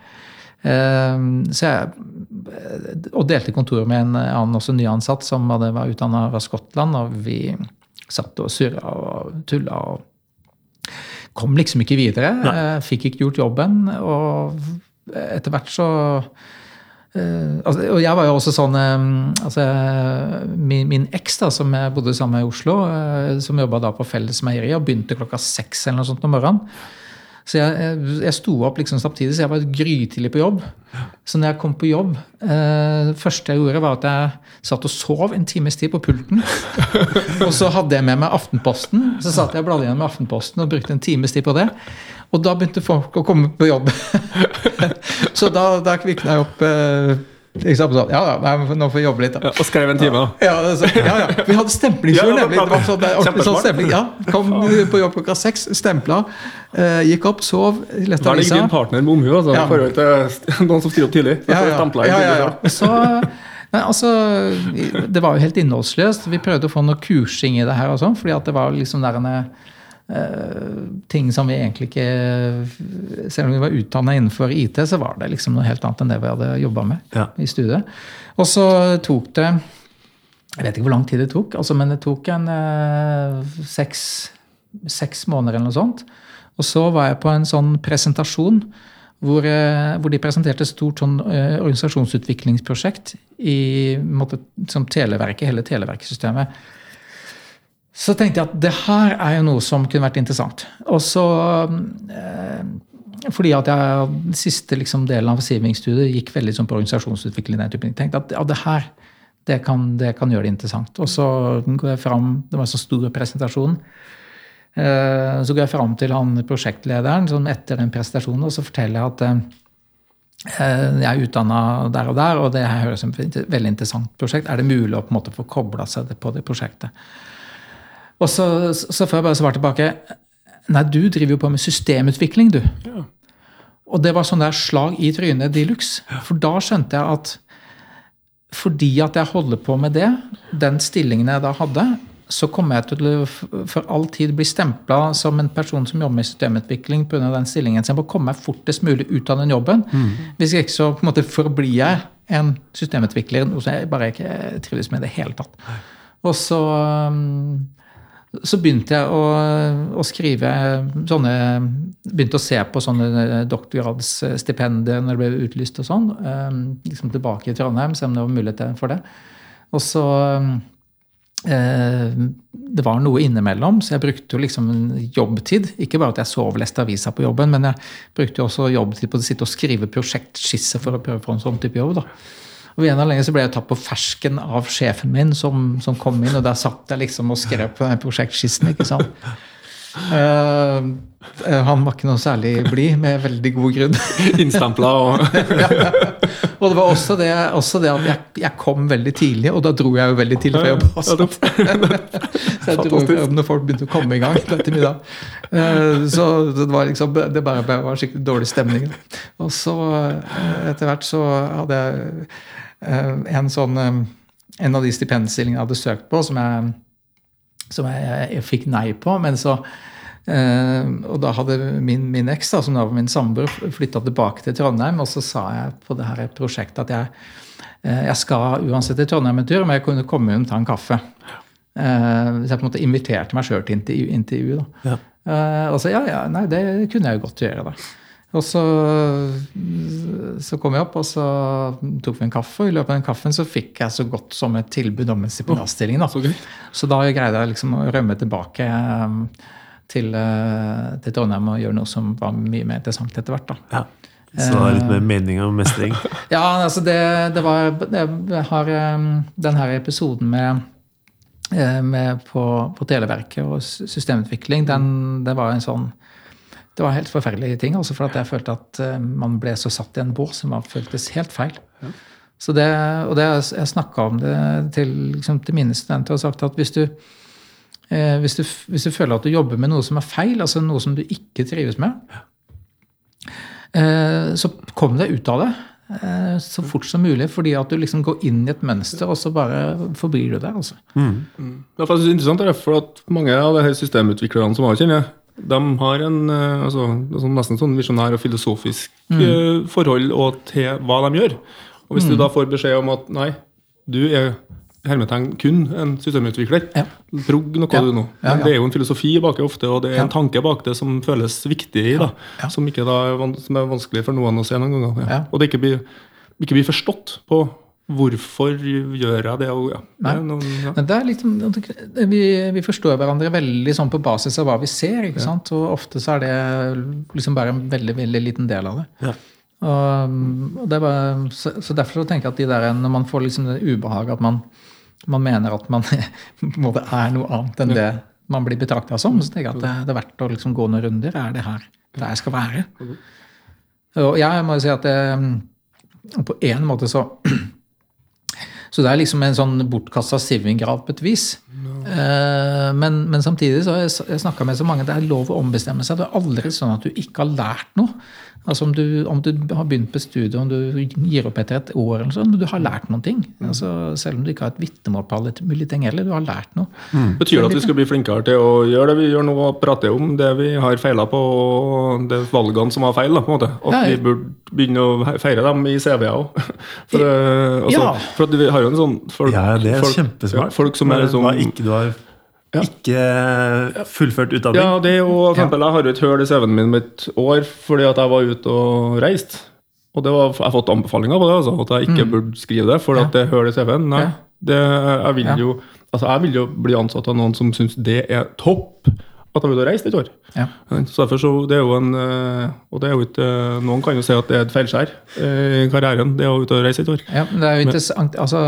Så jeg, og delte kontor med en annen også nyansatt som hadde, var utdanna fra Skottland. Og vi satt og surra og tulla og kom liksom ikke videre. Nei. Fikk ikke gjort jobben. Og etter hvert så Uh, altså, og jeg var jo også sånn um, altså, Min, min eks, da, som jeg bodde sammen med i Oslo, uh, som jobba på Felles Meieri, og begynte klokka seks eller noe sånt om morgenen. Så jeg, jeg, jeg sto opp liksom samtidig, så jeg var grytidlig på jobb. Så når jeg kom på jobb Det første jeg gjorde, var at jeg satt og sov en times tid på pulten. og så hadde jeg med meg Aftenposten. Så satt jeg og bladde gjennom Aftenposten og brukte en times tid på det. Og da begynte folk å komme på jobb. så da, da kvikna jeg opp eh, sånn, ja, ja, nå får vi jobbe litt, da. Ja, og skrev en time, da. Ja, så, ja, ja. Vi hadde stemplingstur, nemlig. Det var sånn, ordentlig sånn stempling. Ja, Kom på jobb klokka seks, stempla, eh, gikk opp, sov, lette avisa. Da din partner med omhu, altså, i forhold til noen som styrer opp tidlig. Ja, ja, ja, ja, ja. Så, nei, altså, det var jo helt innholdsløst. Vi prøvde å få noe kursing i det her, og sånn, fordi at det var liksom der en ting som vi egentlig ikke Selv om vi var utdanna innenfor IT, så var det liksom noe helt annet enn det vi hadde jobba med ja. i studiet. Og så tok det Jeg vet ikke hvor lang tid det tok, altså, men det tok en eh, seks, seks, måneder eller noe sånt. Og så var jeg på en sånn presentasjon hvor, eh, hvor de presenterte et stort sånn, eh, organisasjonsutviklingsprosjekt i måte, som Televerket, hele Televerksystemet så tenkte jeg at det her er jo noe som kunne vært interessant. Og så eh, Fordi at jeg siste liksom, delen av Siving-studiet gikk veldig sånn på organisasjonsutvikling. Den typen. Tenkte at ja, det her det kan, det kan, gjøre det interessant. Og så går jeg fram, Det var en så stor presentasjon. Eh, så går jeg fram til han prosjektlederen sånn etter den presentasjonen og så forteller jeg at eh, jeg er utdanna der og der, og det her høres ut som et veldig interessant prosjekt. Er det mulig å på en måte få kobla seg på det prosjektet? Og så, så får jeg bare svare tilbake Nei, du driver jo på med systemutvikling, du. Ja. Og det var sånn der slag i trynet de luxe. For da skjønte jeg at fordi at jeg holder på med det, den stillingen jeg da hadde, så kommer jeg til å for all tid bli stempla som en person som jobber med systemutvikling pga. den stillingen. Så jeg må komme meg fortest mulig ut av den jobben. Mm. Hvis ikke så på en måte forblir jeg en systemutvikler, noe som jeg bare ikke trives med i det hele tatt. Og så um, så begynte jeg å, å, skrive sånne Begynte å se på sånne doktorgradsstipendier når det ble utlyst og sånn. Ehm, liksom tilbake i Trondheim, se om det var mulighet for det. Og så eh, Det var noe innimellom, så jeg brukte jo liksom jobbtid. Ikke bare at jeg sov og leste avisa på jobben, men jeg brukte jo også jobbtid på å sitte og skrive prosjektskisse for å prøve å få en sånn type jobb. da. Og en anledning så ble jeg tatt på fersken av sjefen min, som, som kom inn. Og der satt jeg liksom og skrev på den prosjektskissen. ikke sant? Uh, han var ikke noe særlig blid, med veldig god grunn. Innstampla og ja. Og det var også det, også det at jeg, jeg, kom veldig tidlig, og da dro jeg jo veldig tidlig fra jobb. Også. så jeg dro fra jobb når folk begynte å komme i gang etter middag. Uh, så det var liksom, det bare, bare var skikkelig dårlig stemning. Og så etter hvert så hadde jeg Eh, en sånn eh, en av de stipendstillingene jeg hadde søkt på, som jeg, som jeg, jeg fikk nei på. men så Uh, og da hadde min, min eks, som da var min samboer, flytta tilbake til Trondheim. Og så sa jeg på det her prosjektet at jeg, uh, jeg skal uansett til Trondheim en tur, men jeg kunne komme og ta en kaffe. Uh, så jeg på en måte inviterte meg sjøl til intervju. intervju da. Ja. og så ja, ja, nei, det kunne jeg jo godt gjøre. da. Og så, så, kom jeg opp, og så tok vi en kaffe. Og i løpet av den kaffen så fikk jeg så godt som et tilbud om en stipendiatstilling. Da. Så, så, da greide jeg liksom å rømme tilbake um, til, uh, til, Trondheim og gjøre noe som var mye mer interessant etter hvert. Ja. Så det var litt mer mening og mestring? ja, altså det, det var Jeg har um, den her episoden med, eh, med på, på Televerket og systemutvikling. Den, det var en sånn det var helt forferdelige ting. også for at jeg følte at eh, man ble så satt i en bås som føltes helt feil. Ja. Så det, og det, jeg snakka om det til, liksom, til, mine studenter og sagt at hvis du, eh, hvis, du, hvis du, føler at du jobber med noe som er feil, altså noe som du ikke trives med, eh, så kom deg ut av det. eh, så fort som mulig. Fordi at du liksom går inn i et mønster, og så bare forblir du der. altså. Det er faktisk interessant, er for at mange av de her systemutviklerne som jeg kjenner, de har en eh, altså, sånn, nesten sånn visjonær og filosofisk mm. forhold og til hva de gjør. Og Hvis du da får beskjed om at nei, du er hermetegn kun en systemutvikler, Ja. prog noe Ja. du nå. Men ja. det er jo en filosofi bak det ofte, og det er en tanke bak det som føles viktig i, da. Som, ikke da, som er vanskelig for noen å se noen ganger. Og det ikke blir, ikke blir forstått på hvorfor gjør jeg det. Ja. Nei. ja. Det er sånn- vi, vi forstår hverandre veldig sånn på basis av hva vi ser. ikke sant? Og ofte så er det liksom bare en veldig veldig liten del av det. Ja. Og, og det var, så, så derfor så tenker jeg at de der, når man får liksom det ubehaget at man, man mener at man er noe annet enn det man blir betrakta som, så tenker jeg at det, det er verdt å liksom gå noen runder. Er det her der jeg skal være? Og jeg må jo si at det, på en måte så så det er liksom en sånn bortkasta sivinggrav på et vis. Eh, men, men samtidig så har jeg, jeg snakka med så mange, det er lov å ombestemme seg. Det er aldri sånn at du ikke har lært noe. Altså Om du, om du har begynt på studiet, om du gir opp etter et år, eller sånn, men du har lært noen ting. Altså, selv om du ikke har et vitnemål på alle mulige ting heller, du har lært noe. Betyr det at vi skal bli flinkere til å gjøre det vi gjør nå, og prate om det vi har feila på, og det valgene som var feil? da, på en måte? At Ja, vi burde begynne å feire dem i CV-er òg? For, eh, altså, Ja. for at vi har jo en sånn folk, Ja, det er folk, kjempesmart. Ja, folk som er sånn ikke, Du har ikke fullført utdanning. Ja, det er jo, for eksempel, Jeg har jo et hull i CV-en min med et år fordi at jeg var ute og reiste. Og det var, jeg har fått anbefalinger på det, altså, at jeg ikke burde skrive det for Mm. Ja. at det hører hull i CV-en. Nei, Ja. det, jeg, vil Ja. jo, altså, jeg vil jo bli ansatt av noen som syns det er topp at de er ute og reist et år. Ja. Så derfor så, det er jo en, eh, og det er jo ikke, Noen kan jo si at det er et feilskjær eh, i karrieren, det å ute og reise et år. Ja, men det er jo interessant, altså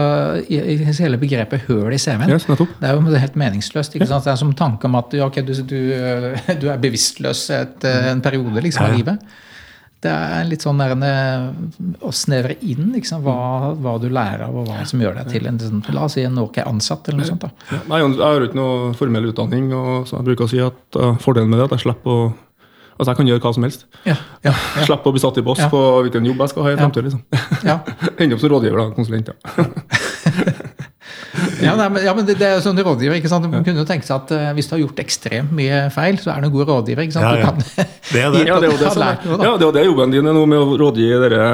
i, i hele begrepet høl i CV-en. Yes. Det er jo helt meningsløst. ikke sant? Det er som tanke om at ja, okay, du, du, du er bevisstløs et, en periode liksom, Ja, av livet. Det er litt sånn å snevre inn liksom, hva, hva du lærer av, og hva som gjør deg til en sånn, la oss si en ok ansatt. eller noe sånt. da. Nei, jeg har ikke noe formell utdanning, og så jeg bruker å si at uh, fordelen med det er at jeg slipper å Altså, jeg kan gjøre hva som helst. Ja, ja, ja. Slipper å bli satt i boss på hvilken jobb jeg skal ha i fremtiden. Liksom. ja. Ende opp som rådgiver, da, konsulent. Ja. Ja, nei, men, ja, men det, det er jo sånn rådgiver, ikke sant? Man kunne jo tenke seg at uh, Hvis du har gjort ekstremt mye feil, så er du en god rådgiver. ikke sant? Ja, ja. Kan, Det er det. Ja, det er jo det som er, noe, ja, det er jo det jobben din er nå med å rådgi dere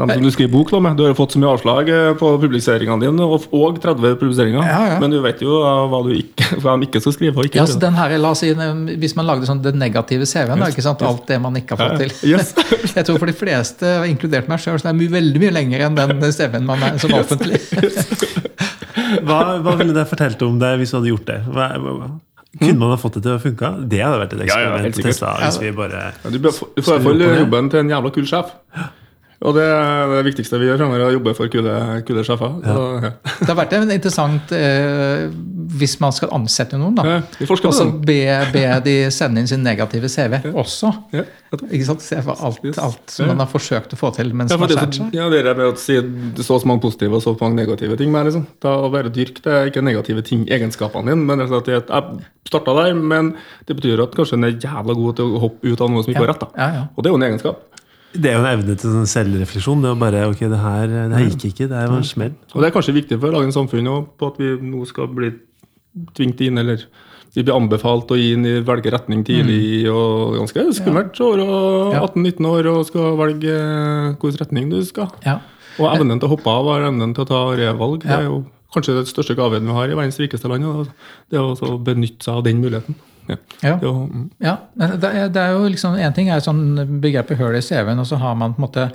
dem som du skriver bok med. Du har jo fått så mye avslag eh, på publiseringene dine, og, og 30 publiseringer. Ja, ja. Men du vet jo eh, hva, du ikke, hva de ikke skal skrive og ikke ja, så den her, la oss si, Hvis man lagde sånn den negative CV-en, ikke sant? alt det man ikke har fått til. Yes. Jeg tror for de fleste, inkludert meg sjøl, er det veldig mye lenger enn den CV-en man er som offentlig. Hva, hva ville det fortalt om deg hvis du hadde gjort det? Hva, hva, kunne man ha fått det til å funke? Det hadde vært et Ja, ja, helt å sikkert. teste hvis vi bare Ja, Du, får i hvert fall jobben til en jævla kul sjef. Og det er det viktigste vi gjør fremover, er å jobbe for kule, kule sjefer. Ja. ja. Det har vært en interessant eh, hvis man skal ansette noen, da. Ja, Og så be, be de sende inn sin negative CV også. Ja. Ikke sant? Se for alt, alt som man har forsøkt å få til mens Ja, man skjært seg. ja, det er med å si så mange positive og så mange negative ting Men liksom. Da å være dyrk det er ikke negative ting, egenskapene dine, men altså jeg, starta der, men det betyr at kanskje en er jævla god til å hoppe ut av noe som ikke var rett. da. Ja, ja. Og det er jo en egenskap. Det er jo en evne til sånn selvrefleksjon. Det å bare Ok, det her, det her gikk ikke. Det her var en smell. Og det er kanskje viktig for dagens samfunn også, på at vi nå skal bli tvingt inn, eller vi blir anbefalt å gi inn i velge retning tidlig, og ganske skummelt år, og Mm. 18-19 år, og skal velge eh, hvilken retning du skal. Ja. Og evnen til å hoppe av og evnen til å ta revalg, det er jo kanskje det største gaven vi har i verdens rikeste land. Det er å benytte seg av den muligheten. Ja. Ja. Det er jo- mm. Ja, det er, jo liksom, En ting er sånn begrepet høl i CV-en, og så har man på en måte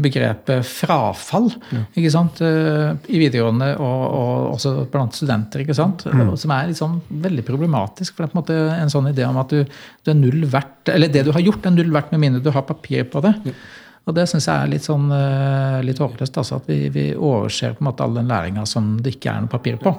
begrepet frafall ikke sant? eh, i videregående og, og også blant studenter. ikke sant? Som er sånn veldig problematisk. for det er på en måte en sånn idé om at du, du er null verdt, eller det du har gjort, er null verdt med mindre du har papir på det. Og det syns jeg er litt sånn eh, litt håpløst. altså At vi, vi overser på en måte all den læringa som det ikke er noe papir på.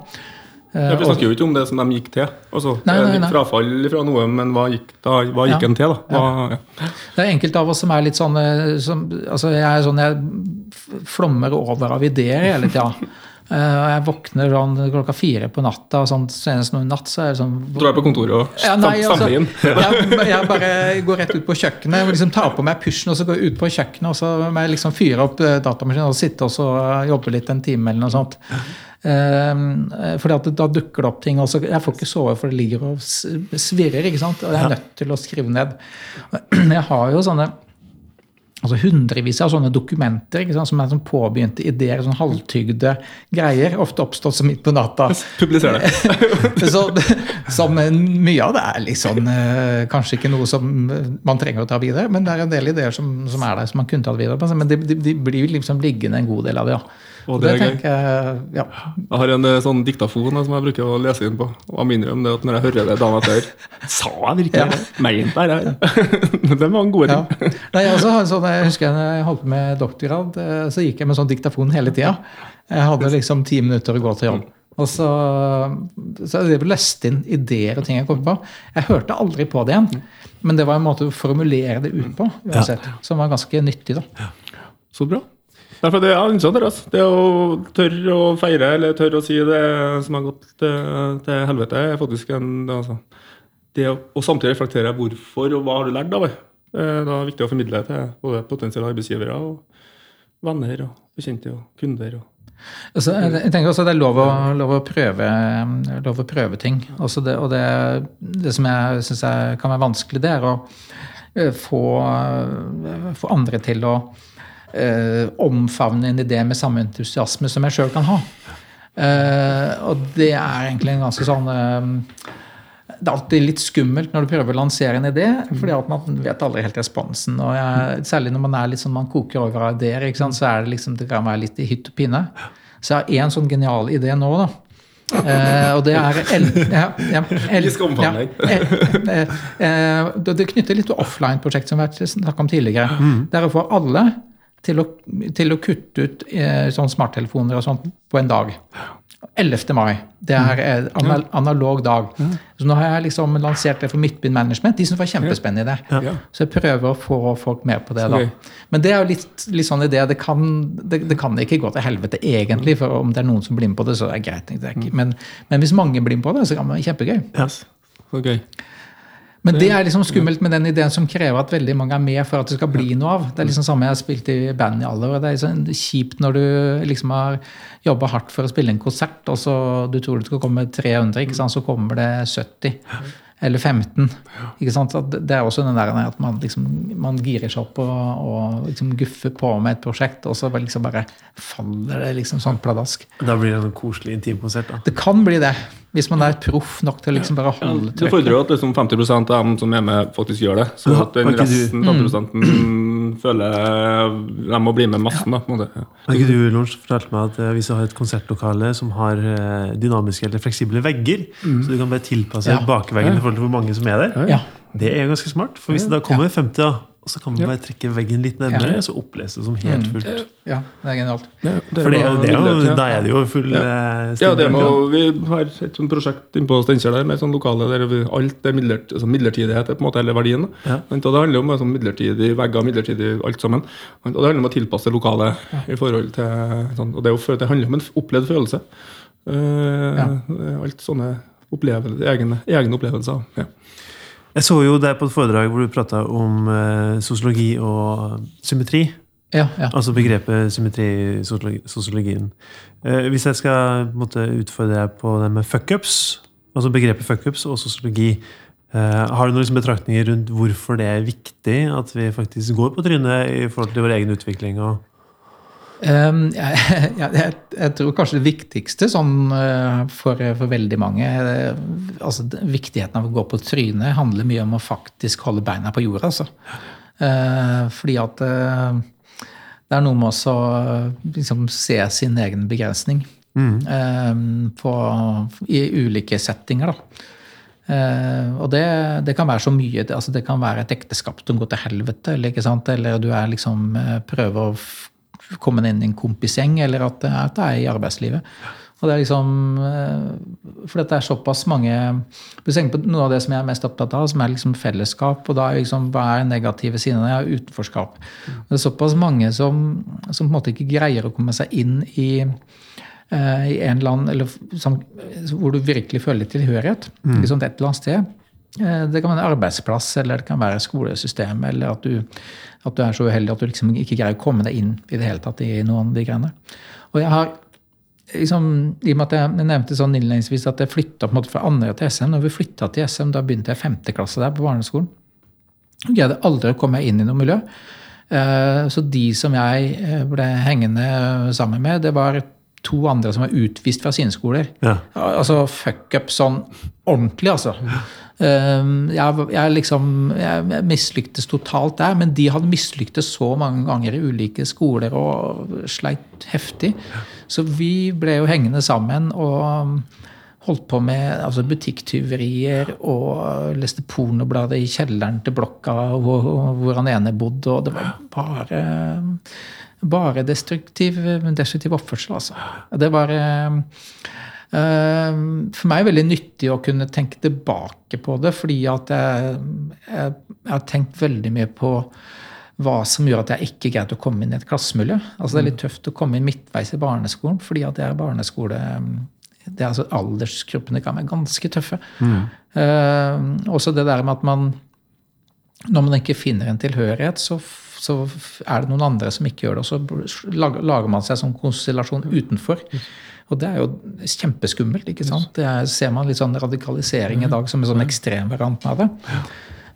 Eh, Ja, vi snakker jo ikke om det som de gikk til. Altså, Nei, nei, nei. Frafall fra noe, men hva gikk, da, hva gikk Ja. en til? da? Hva, ja. Det er enkelte av oss som er litt sånn altså Jeg er sånn, jeg flommer over av ideer hele tida. Eh, jeg våkner sånn klokka fire på natta, og sånn, senest nå i natt så er det sånn Drar på kontoret og ja, nei, altså, stammer inn. jeg, jeg bare går rett ut på kjøkkenet og liksom tar på meg pysjen og så går jeg ut på kjøkkenet og så må jeg liksom fyre opp eh, datamaskinen og sitte og så jobbe litt en time eller noe sånt. Um, fordi at da dukker det opp ting. Også. Jeg får ikke sove, for det ligger og svirrer. ikke sant? Og jeg er nødt til å skrive ned. Jeg har jo sånne altså hundrevis av sånne dokumenter ikke sant, som er sånn påbegynte ideer, sånn halvtygde greier. Ofte oppstått som midt på natta. Publiser det. så, som mye av det er liksom eh, kanskje ikke noe som man trenger å ta videre, men det er en del ideer som, som er der som man kunne tatt videre. på, Men de, de, de blir liksom liggende en god del av det. ja. Og det det er tenker jeg, ja. Jeg har en eh, sånn diktafon som jeg bruker å lese inn på. Og jeg minner om det at når jeg hører det dagen etter Sa jeg virkelig? Mente jeg det? Det var en god Ja. ting. Nei, jeg, også, sånn, jeg husker jeg holdt på med doktorgrad, eh, så gikk jeg med sånn diktafon hele tida. Jeg hadde liksom ti minutter å gå til jobb. Og så, så jeg leste inn ideer og ting jeg kom på. Jeg hørte aldri på det igjen, men det var en måte å formulere det ut på, uansett, som var ganske nyttig. da. Så bra. Derfor det, er annet dere, altså. det å tørre å feire eller tørre å si det som har gått til, til helvete, er faktisk en altså, det å, Og samtidig reflektere hvorfor og hva har du lært av det. Eh, Det er viktig å formidle til både potensielle arbeidsgivere og venner og bekjente og kunder. og Altså, jeg tenker også Det er lov å, lov å, prøve, lov å prøve ting. Også det, og det, det som jeg syns kan være vanskelig, det er å eh, få, eh, få andre til å eh, omfavne en idé med samme entusiasme som jeg sjøl kan ha. Eh, og det er egentlig en ganske sånn eh, det er alltid litt skummelt når du prøver å lansere en idé, fordi at man vet aldri helt responsen. og jeg, Særlig når man er litt sånn, man koker over av ideer, ikke sant? så er det liksom, det kan være litt i hytt og pinne. Så jeg har én sånn genial idé nå, da. Eh, og det er el, ja, ja, el, ja, eh, eh, eh, det, knytter litt til offline-prosjekt som vi har snakket om tidligere. Er å få alle til å, til å kutte ut eh, sånn smarttelefoner og sånt på en dag. 11. mai. Det er en anal analog dag. Så nå har jeg liksom lansert det for Midtbyen Management. De som var kjempespennende i det. Ja. Så jeg prøver å få folk med på det. Da. Men det er jo litt, litt sånn idé. Det kan, det, det kan ikke gå til helvete egentlig, for om det er noen som blir med på det, så er det greit. Det er ikke. Men, men hvis mange blir med på det, så kan det være kjempegøy. Yes. Okay. gøy. Men det er liksom skummelt med den ideen som krever at veldig mange er med for at det skal bli noe av. Det er liksom samme jeg har spilt i band i alle år. Det er liksom kjipt når du liksom har jobba hardt for å spille en konsert, og så du tror det skal komme 300, ikke sant? så kommer det 70. Eller 15. Ikke sant? At Det er også den der at man, liksom, man girer seg opp og, og liksom guffer på med et prosjekt, og så liksom bare faller det liksom sånn pladask. Da blir det en koselig intimkonsert. da. Det kan bli det, hvis man er proff nok til å liksom bare holde Det fordrer jo at liksom 50% av dem som er med, faktisk gjør det. Så at den resten, 50 føler de må bli med massen. da. Har ikke du Lons, fortalte meg at eh, hvis du har et konsertlokale som har eh, dynamiske eller fleksible vegger, så du kan bare tilpasse Ja. bakveggene i forhold til hvor mange som er der, Ja. det er ganske smart. For hvis det da kommer 50, da, og så kan man bare trekke veggen litt nærmere, så oppleses det som helt fullt. ja, det er genialt. For det, er jo- det er jo, da er det jo full Ja. eh, Ja, det må, vi har et sånt prosjekt innpå Steinkjer der, med et sånt lokale der vi, alt er midlert, altså midlertidighet er på en måte hele verdien. Ja. Og det handler om sånn midlertidig vegger, midlertidig alt sammen. Og det handler om å tilpasse lokalet i forhold til sånn, Og det, er jo, det handler om en opplevd følelse. Eh, Alt sånne opplevelser, egne, egne opplevelser. Ja. Jeg så jo deg på et foredrag hvor du prata om eh, sosiologi og symmetri. Ja, ja. Altså begrepet symmetri i sosiologi- sosiologien. Eh, hvis jeg skal måtte utfordre deg på det med fuckups, altså begrepet fuckups og sosiologi, Uh, har du noen liksom, betraktninger rundt hvorfor det er viktig at vi faktisk går på trynet i forhold til vår egen utvikling? Og, Um, jeg, jeg, jeg, jeg tror kanskje det viktigste sånn, eh, for, for veldig mange eh, altså Viktigheten av å gå på trynet handler mye om å faktisk holde beina på jorda. Altså. Uh, fordi at uh, det er noe med å liksom, se sin egen begrensning eh, på, i ulike settinger. da. Uh, og det, det kan være så mye. Det, altså det kan være et ekteskap som går til helvete, eller, eller du er liksom prøver å f komme deg inn i en kompisgjeng, eller at, det- at det er i arbeidslivet. Og det er liksom eh, For dette er såpass mange Hvis du tenker på noe av det som jeg er mest opptatt av, som er liksom fellesskap, og da er liksom, hva er negative sider Ja, utenforskap. Og det er såpass mange som, som på en måte ikke greier å komme seg inn i eh, i en land eller, som, hvor du virkelig føler tilhørighet. Liksom et eller annet sted. Eh, det kan være en arbeidsplass, eller det kan være skolesystemet, eller at du, at du er så uheldig at du liksom ikke greier å komme deg inn i det hele tatt i noen av de greiene. Og jeg har liksom, I og med at jeg nevnte sånn innledningsvis at jeg flytta fra Andøya til SM. Når vi flytta til SM, da begynte jeg femte klasse der på barneskolen. Jeg greide aldri å komme inn i noe miljø. Eh, så de som jeg eh, ble hengende sammen med, det var to andre som var utvist fra sine skoler. Ja. Altså fuck up sånn ordentlig, altså. Um, jeg, jeg, liksom, jeg mislyktes totalt der, men de hadde mislyktes så mange ganger i ulike skoler og sleit heftig. Så vi ble jo hengende sammen og holdt på med altså, butikktyverier og leste pornobladet i kjelleren til blokka hvor, hvor han ene bodde, og det var bare bare destruktiv, destruktiv oppførsel, altså. Det var eh, meg er det veldig nyttig å kunne tenke tilbake på det, fordi at jeg, jeg, jeg har tenkt veldig mye på hva som gjør at jeg ikke greide å komme inn i et klassemiljø. Altså Det er litt tøft å komme inn midtveis i barneskolen, fordi at det er barneskole det er altså Aldersgruppene kan være ganske tøffe. Mm. Uh, også det der med at man Når man ikke finner en tilhørighet, så så er det noen andre som ikke gjør det. Og så lager man seg sånn konstellasjon utenfor. Og det er jo kjempeskummelt. ikke sant? Det er, ser man litt sånn radikalisering i dag som en sånn ekstremvariant av det.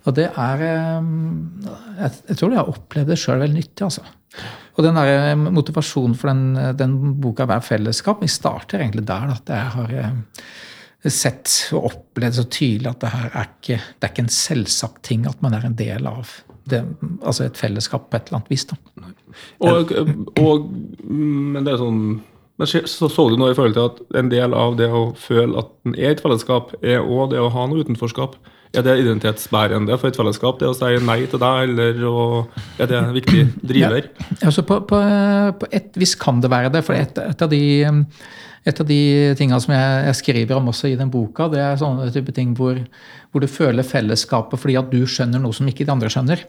Og det er eh, Jeg tror jeg har opplevd det sjøl veldig nyttig. altså. Og den der eh, motivasjonen for den, den boka 'Hver fellesskap' vi starter egentlig der. at jeg har eh, sett og opplevd så tydelig at det her er ikke, det er ikke en selvsagt ting at man er en del av det, altså et fellesskap på et eller annet vis. Da. Og, og, men det er sånn men så, så du noe i forhold til at en del av det å føle at en er et fellesskap, er òg det å ha noe utenforskap? Er det identitetsbærende for et fellesskap, det å si nei til deg, eller å, er det en viktig driver? Ja, altså på, på, på, et vis kan det være det. For et, et av de et av de tingene som jeg, jeg, skriver om også i den boka, det er sånne type ting hvor, hvor, du føler fellesskapet fordi at du skjønner noe som ikke de andre skjønner.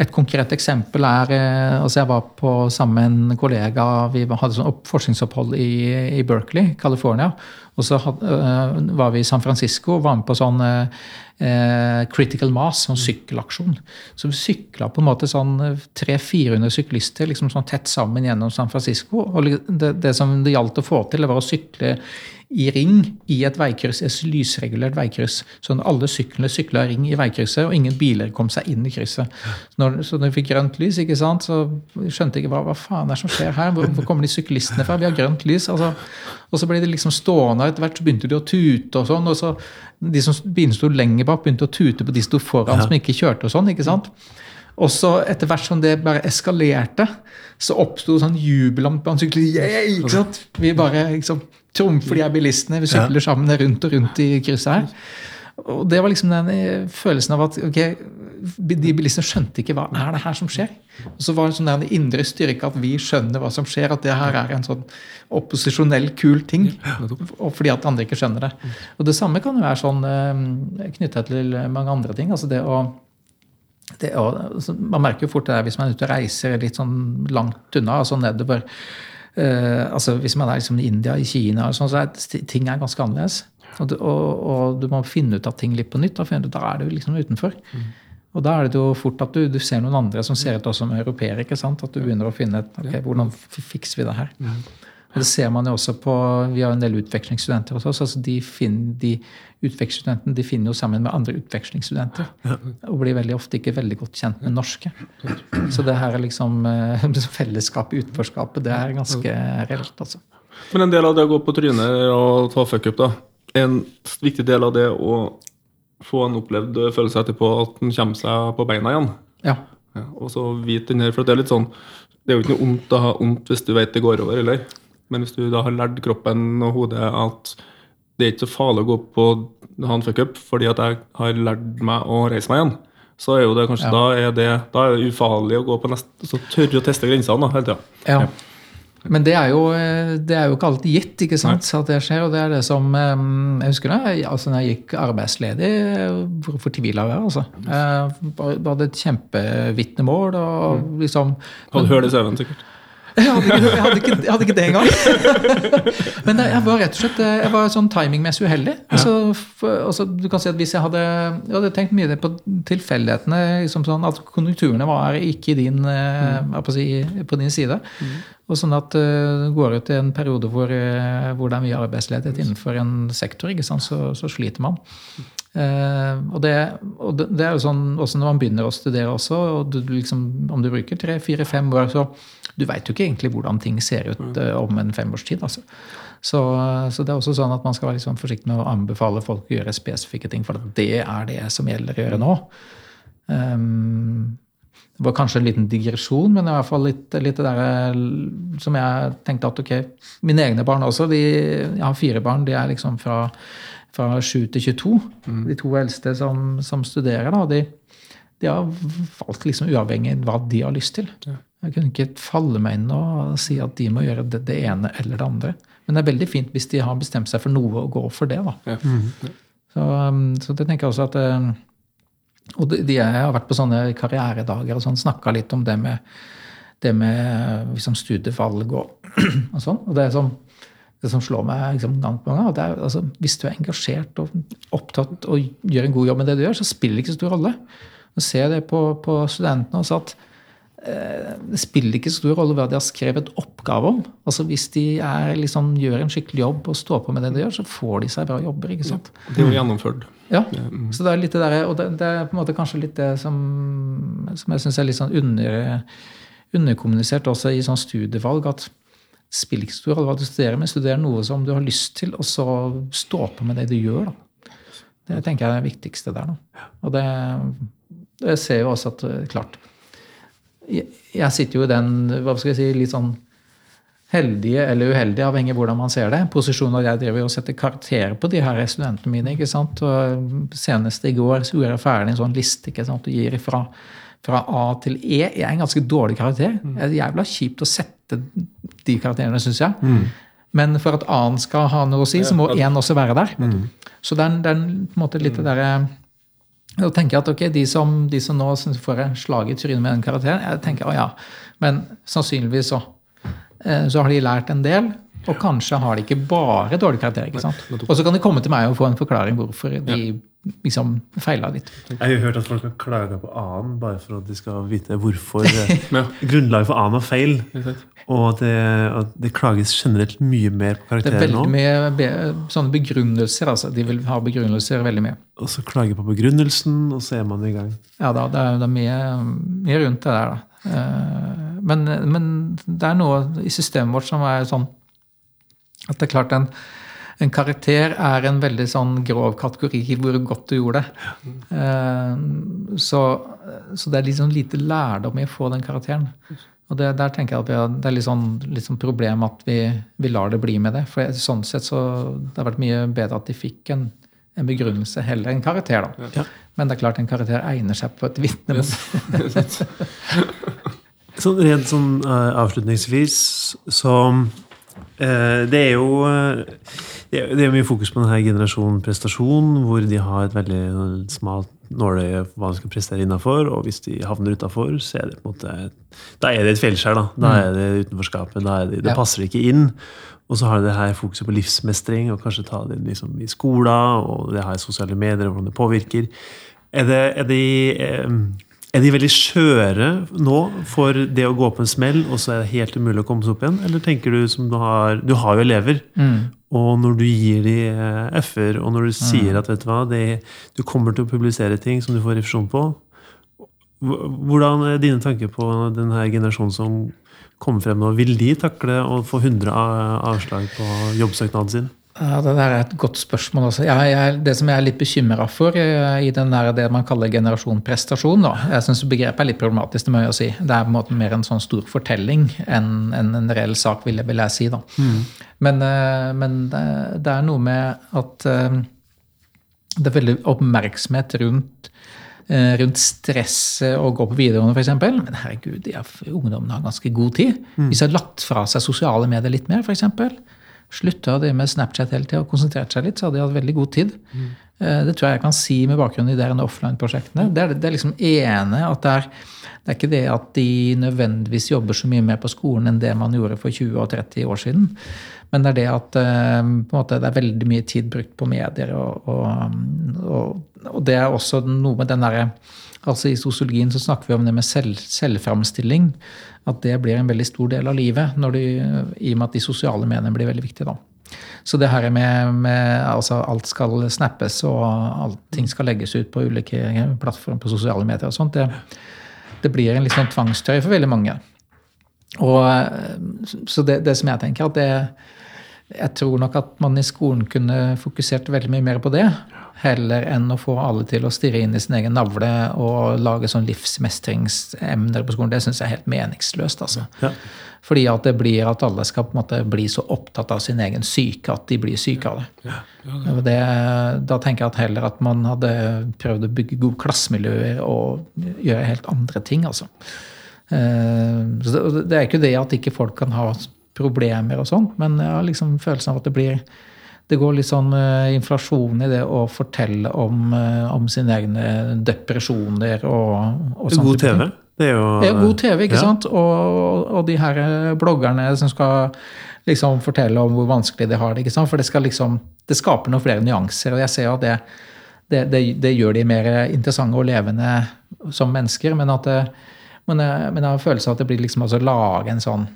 Et konkret eksempel er eh, altså Jeg var på sammen med en kollega. Vi hadde sånn forskningsopphold i, i Berkeley, California. Og så uh, var vi i San Francisco og var med på sånn uh, Critical Mass, sånn sykkelaksjon. Så vi sykla på en måte sånn 300-400 syklister liksom sånn tett sammen gjennom San Francisco. Og det, det som det gjaldt å få til, det var å sykle i ring i et veikryss, et lysregulert veikryss. Sånn alle syklene sykla ring i veikrysset, og ingen biler kom seg inn i krysset. Så når, så når vi fikk grønt lys, ikke sant, så skjønte jeg ikke hva, hva faen er det som skjer her? Hvor, hvor kommer de syklistene fra? Vi har grønt lys. altså og så ble de liksom stående, og etter hvert så begynte de å tute og sånn. Og så de som sto lenger bak, begynte å tute på de som sto foran, ja. som ikke kjørte og sånn. ikke sant? Og så etter hvert som det bare eskalerte, så oppsto sånn jubel om man sykler. Yeah, ikke sant? Vi bare liksom trumfer de her bilistene. Vi sykler sammen rundt og rundt i krysset her. Og det var liksom den eh, følelsen av at ok, de bilistene skjønte ikke hva er det her som skjer. Og så var det sånn den indre styrke at vi skjønner hva som skjer, at det her er en sånn opposisjonell, kul ting. Og fordi at andre ikke skjønner det. Og det samme kan jo være sånn eh, knytta til mange andre ting. altså det å det, altså, man merker jo fort det der hvis man er ute og reiser litt sånn langt unna, altså nedover uh, altså Hvis man er liksom i India, i Kina, sånn, så er ting er ganske annerledes. Og, og, og, du må finne ut av ting litt på nytt. Da, for da er du liksom utenfor. Mm. Og da er det jo fort at du, du, ser noen andre som ser ut som europeere. ikke sant? At du begynner å finne ut okay, hvordan fikser vi det her. Mm. Og det ser man jo også på, Vi har en del utvekslingsstudenter hos oss. altså de, finner, de Utvekslingsstudentene de finner jo sammen med andre utvekslingsstudenter. Og blir veldig ofte ikke veldig godt kjent med norske. Så det her er liksom eh, fellesskapet, utenforskapet, det er ganske reelt. altså. Men en del av det å gå på trynet og ta fuck up, da en viktig del av det å få en opplevd følelse etterpå at en kommer seg på beina igjen. Ja. ja og så vite den her, for det er litt sånn Det er jo ikke noe ondt å ha vondt hvis du vet det går over, eller? Men hvis du da har lært kroppen og hodet at det er ikke så farlig å gå på ha en fuckup fordi at jeg har lært meg å reise meg igjen, så er jo det kanskje ja. da, er det, da er det ufarlig å gå på neste Så tørre å teste grensene da, hele tida. Ja. ja. Men det er, jo, det er jo ikke alltid gitt ikke sant, at det skjer. Og det er det som Jeg husker da altså når jeg gikk arbeidsledig, hvor fortvila jeg var. altså. Jeg hadde et kjempevitnemål. og liksom... Hadde hørt i CV-en, sikkert. Jeg hadde ikke, jeg hadde ikke, jeg hadde ikke det engang. Men jeg var rett og slett jeg var sånn timingmessig uheldig. Altså, altså, du kan si at Hvis jeg hadde, jeg hadde tenkt mye på tilfeldighetene, liksom sånn at konjunkturene var ikke din, mm. på, si, på, din side. Mm. Og sånn at uh, går ut i en periode hvor, hvor, det er mye arbeidsledighet innenfor en sektor, så, så, sliter man. Uh, og, det, og det, det, er jo sånn også når man begynner å studere også, og du, liksom, om du bruker tre, fire, fem år, så du veit jo ikke egentlig hvordan ting ser ut uh, om en femårstid. Altså. Så, så, det er også sånn at man skal være liksom forsiktig med å anbefale folk å gjøre spesifikke ting, for det er det som gjelder å gjøre nå. Um, det var kanskje en liten digresjon, men i hvert fall litt, litt det der som jeg tenkte at ok, Mine egne barn også, de, jeg har fire barn, de er liksom fra fra 7 til 22. Mm. De to eldste som, som studerer, da, de, de, har valgt liksom uavhengig av hva de har lyst til. Ja. Jeg kunne ikke falle meg inn og si at de må gjøre det, det, ene eller det andre. Men det er veldig fint hvis de har bestemt seg for noe å gå for det. da. Ja. Mm. Så, um, så, det tenker jeg også at um, Og de, jeg har vært på sånne karrieredager og sånn, snakka litt om det med, det med liksom studievalg og, og sånn. Og det er sånn det som slår meg liksom, gang på gang, det er altså, hvis du er engasjert og opptatt og gjør en god jobb med det du gjør, så spiller det ikke så stor rolle. Nå ser jeg det på, på studentene også at det spiller ikke stor rolle hva de har skrevet oppgave om. Altså Hvis de er, liksom, gjør en skikkelig jobb og står på med det de gjør, så får de seg bra jobber. ikke sant? Ja, det er jo gjennomført. Ja, mm. så det er litt det der, og det, det, er på en måte kanskje litt det som, som jeg syns er litt sånn under, underkommunisert også i sånn studievalg. at spiller ikke stor rolle hva du studerer, men studerer noe som du har lyst til, og så stå på med det du gjør. Da. Det tenker jeg er det viktigste der. Da. Og det, jeg ser jo også at eh, klart jeg, jeg sitter jo i den hva skal jeg si, litt sånn heldige eller uheldige, avhengig av hvordan man ser det. Posisjonen at jeg driver og setter karakterer på de her studentene mine. ikke sant? Og Senest i går så gjorde jeg ferdig en sånn liste ikke sant? du gir ifra fra A til E er en ganske dårlig karakter. Mm. Det er jævla kjipt å sette de karakterene, syns jeg. Mm. Men for at A-en skal ha noe å si, så må én også være der. Mm. Så det er, det er, på en måte litt det derre da tenker jeg at okay, de som, de som nå får et slag i trynet med den karakteren, jeg tenker å ja, men sannsynligvis så, eh, så har de lært en del. Og kanskje har de ikke bare dårlig karakter. ikke sant? Og så kan de komme til meg og få en forklaring hvorfor de liksom feila litt. Jeg har jo hørt at folk har klaga på annen bare for at de skal vite hvorfor eh, grunnlaget for annen var feil. Og at det, at det, klages generelt mye mer på karakterer nå. Det er veldig mye sånne begrunnelser. altså. De vil ha begrunnelser veldig mye. Og så klage på begrunnelsen, og så er man i gang. Ja da, det er, det er mye, mye, rundt det der. da. Eh, men, men det er noe i systemet vårt som er sånn at det er klart en, en karakter er en veldig sånn grov kategori hvor godt du gjorde det. Uh, så, så, det er liksom lite lærdom i å få den karakteren. Og det, der tenker jeg at har, det er litt sånn, litt sånn problem at vi, vi, lar det bli med det. For sånn sett så det har vært mye bedre at de fikk en, en begrunnelse heller enn karakter. da. Ja. Men det er klart en karakter egner seg på et vitnemål. Yes. sånn, rent sånn uh, avslutningsvis så Eh, det er jo eh, det er mye fokus på denne generasjonen prestasjon, hvor de har et veldig smalt nåløye for hva de skal prestere innafor. Og hvis de havner utafor, så er det på en måte Da er det et feilskjær. Da. da mm. er det utenforskapet. Da det, det passer ikke inn. Og så har det her fokuset på livsmestring, og kanskje ta det liksom i skolen, og det har sosiale medier, og hvordan det påvirker. Er det, er de, er de veldig skjøre nå for det å gå på en smell, og så er det helt umulig å komme seg opp igjen? Eller tenker du som du har Du har jo elever. Mm. Og når du gir de eh, f-er, og når du sier mm. at vet du hva, det, du kommer til å publisere ting som du får refusjon på Hvordan er dine tanker på denne generasjonen som kommer frem nå? Vil de takle å få 100 avslag på jobbsøknaden sin? Ja, Det er et godt spørsmål. også. Jeg, jeg, det som jeg er litt bekymra for jeg, i den der, det man kaller generasjon prestasjon da. Jeg syns begrepet er litt problematisk. Det må jeg si. Det er på en måte mer en sånn stor fortelling enn en, en reell sak, vil jeg, vil jeg si. da. Mm. Men, eh, men det, det, er noe med at eh, det er veldig oppmerksomhet rundt rundt stresset å gå på videregående, f.eks. Men herregud, ungdommen har ganske god tid. Mm. Hvis de har lagt fra seg sosiale medier litt mer, f.eks slutta det med Snapchat hele tida og konsentrert seg litt, så hadde de hatt veldig god tid. Mm. Det tror jeg jeg kan si med bakgrunn i de offline-prosjektene. Det, det er liksom ene at det er, det er ikke det at de nødvendigvis jobber så mye mer på skolen enn det man gjorde for 20 og 30 år siden. Men det er det at eh, måte, det er veldig mye tid brukt på medier. Og, og, og, og det er også noe med den derre Altså I sosiologien så snakker vi om det med selv, selvframstilling. At det blir en veldig stor del av livet, du, i og med at de sosiale mediene blir veldig viktige. da. Så det her med, med altså alt skal snappes og allting skal legges ut på ulike plattformer på sosiale medier og sånt, det, det blir en litt sånn tvangstøy for veldig mange. Og, så det, det, som jeg tenker, at det Jeg tror nok at man i skolen kunne fokusert veldig mye mer på det. Heller enn å få alle til å stirre inn i sin egen navle og lage sånn livsmestringsemner på skolen. Det syns jeg er helt meningsløst. altså. Ja. Fordi at det blir at alle skal på en måte bli så opptatt av sin egen syke at de blir syke av det. Ja, det da tenker jeg at heller at man hadde prøvd å bygge gode klassemiljøer og gjøre helt andre ting. altså. Eh, så det er ikke det at ikke folk kan ha problemer og sånn. men jeg har liksom følelsen av at det blir det går litt sånn uh, inflasjon i det å fortelle om, uh, om sine egne depresjoner og, og sånt. God TV? Det er jo ja, god TV, ikke ja. sant? Og, og, de her eh, bloggerne som skal liksom fortelle om hvor vanskelig de har det. ikke sant? For det skal liksom, det skaper noen flere nyanser. Og jeg ser at det, det, det, det gjør de mer interessante og levende som mennesker. Men, at det, men, jeg, men jeg har følelsen av at det blir liksom altså lage en sånn eh,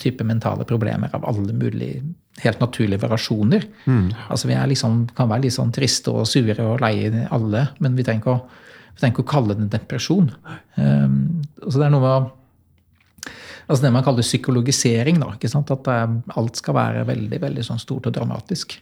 type mentale problemer av alle mulige helt naturlige variasjoner. Mm. Altså Vi liksom, kan være litt sånn triste og sure og leie alle, men vi trenger ikke å trenger ikke å kalle det depresjon. Um, altså det er noe med altså det man kaller psykologisering. Da, At alt skal være veldig veldig sånn stort og dramatisk.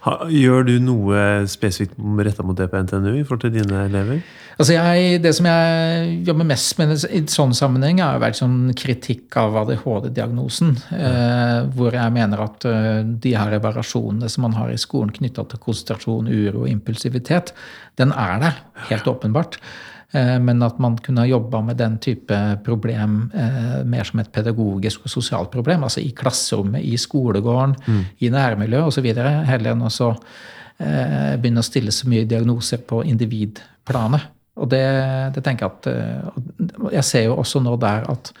Gjør du noe spesifikt retta mot det på NTNU i forhold til dine elever? Altså jeg, det som jeg jobber mest med i sånn sammenheng, har vært sånn kritikk av ADHD-diagnosen. Eh, hvor jeg mener at uh, de her variasjonene som man har i skolen knytta til konsentrasjon, uro og impulsivitet, den er der, helt åpenbart. Eh, men at man kunne ha jobba med den type problem eh, mer som et pedagogisk og sosialt problem. Altså i klasserommet, i skolegården, mm. i nærmiljøet osv. Heller enn å eh, begynne å stille så mye diagnoser på individplanet. Og det, det tenker jeg at Jeg ser jo også nå der at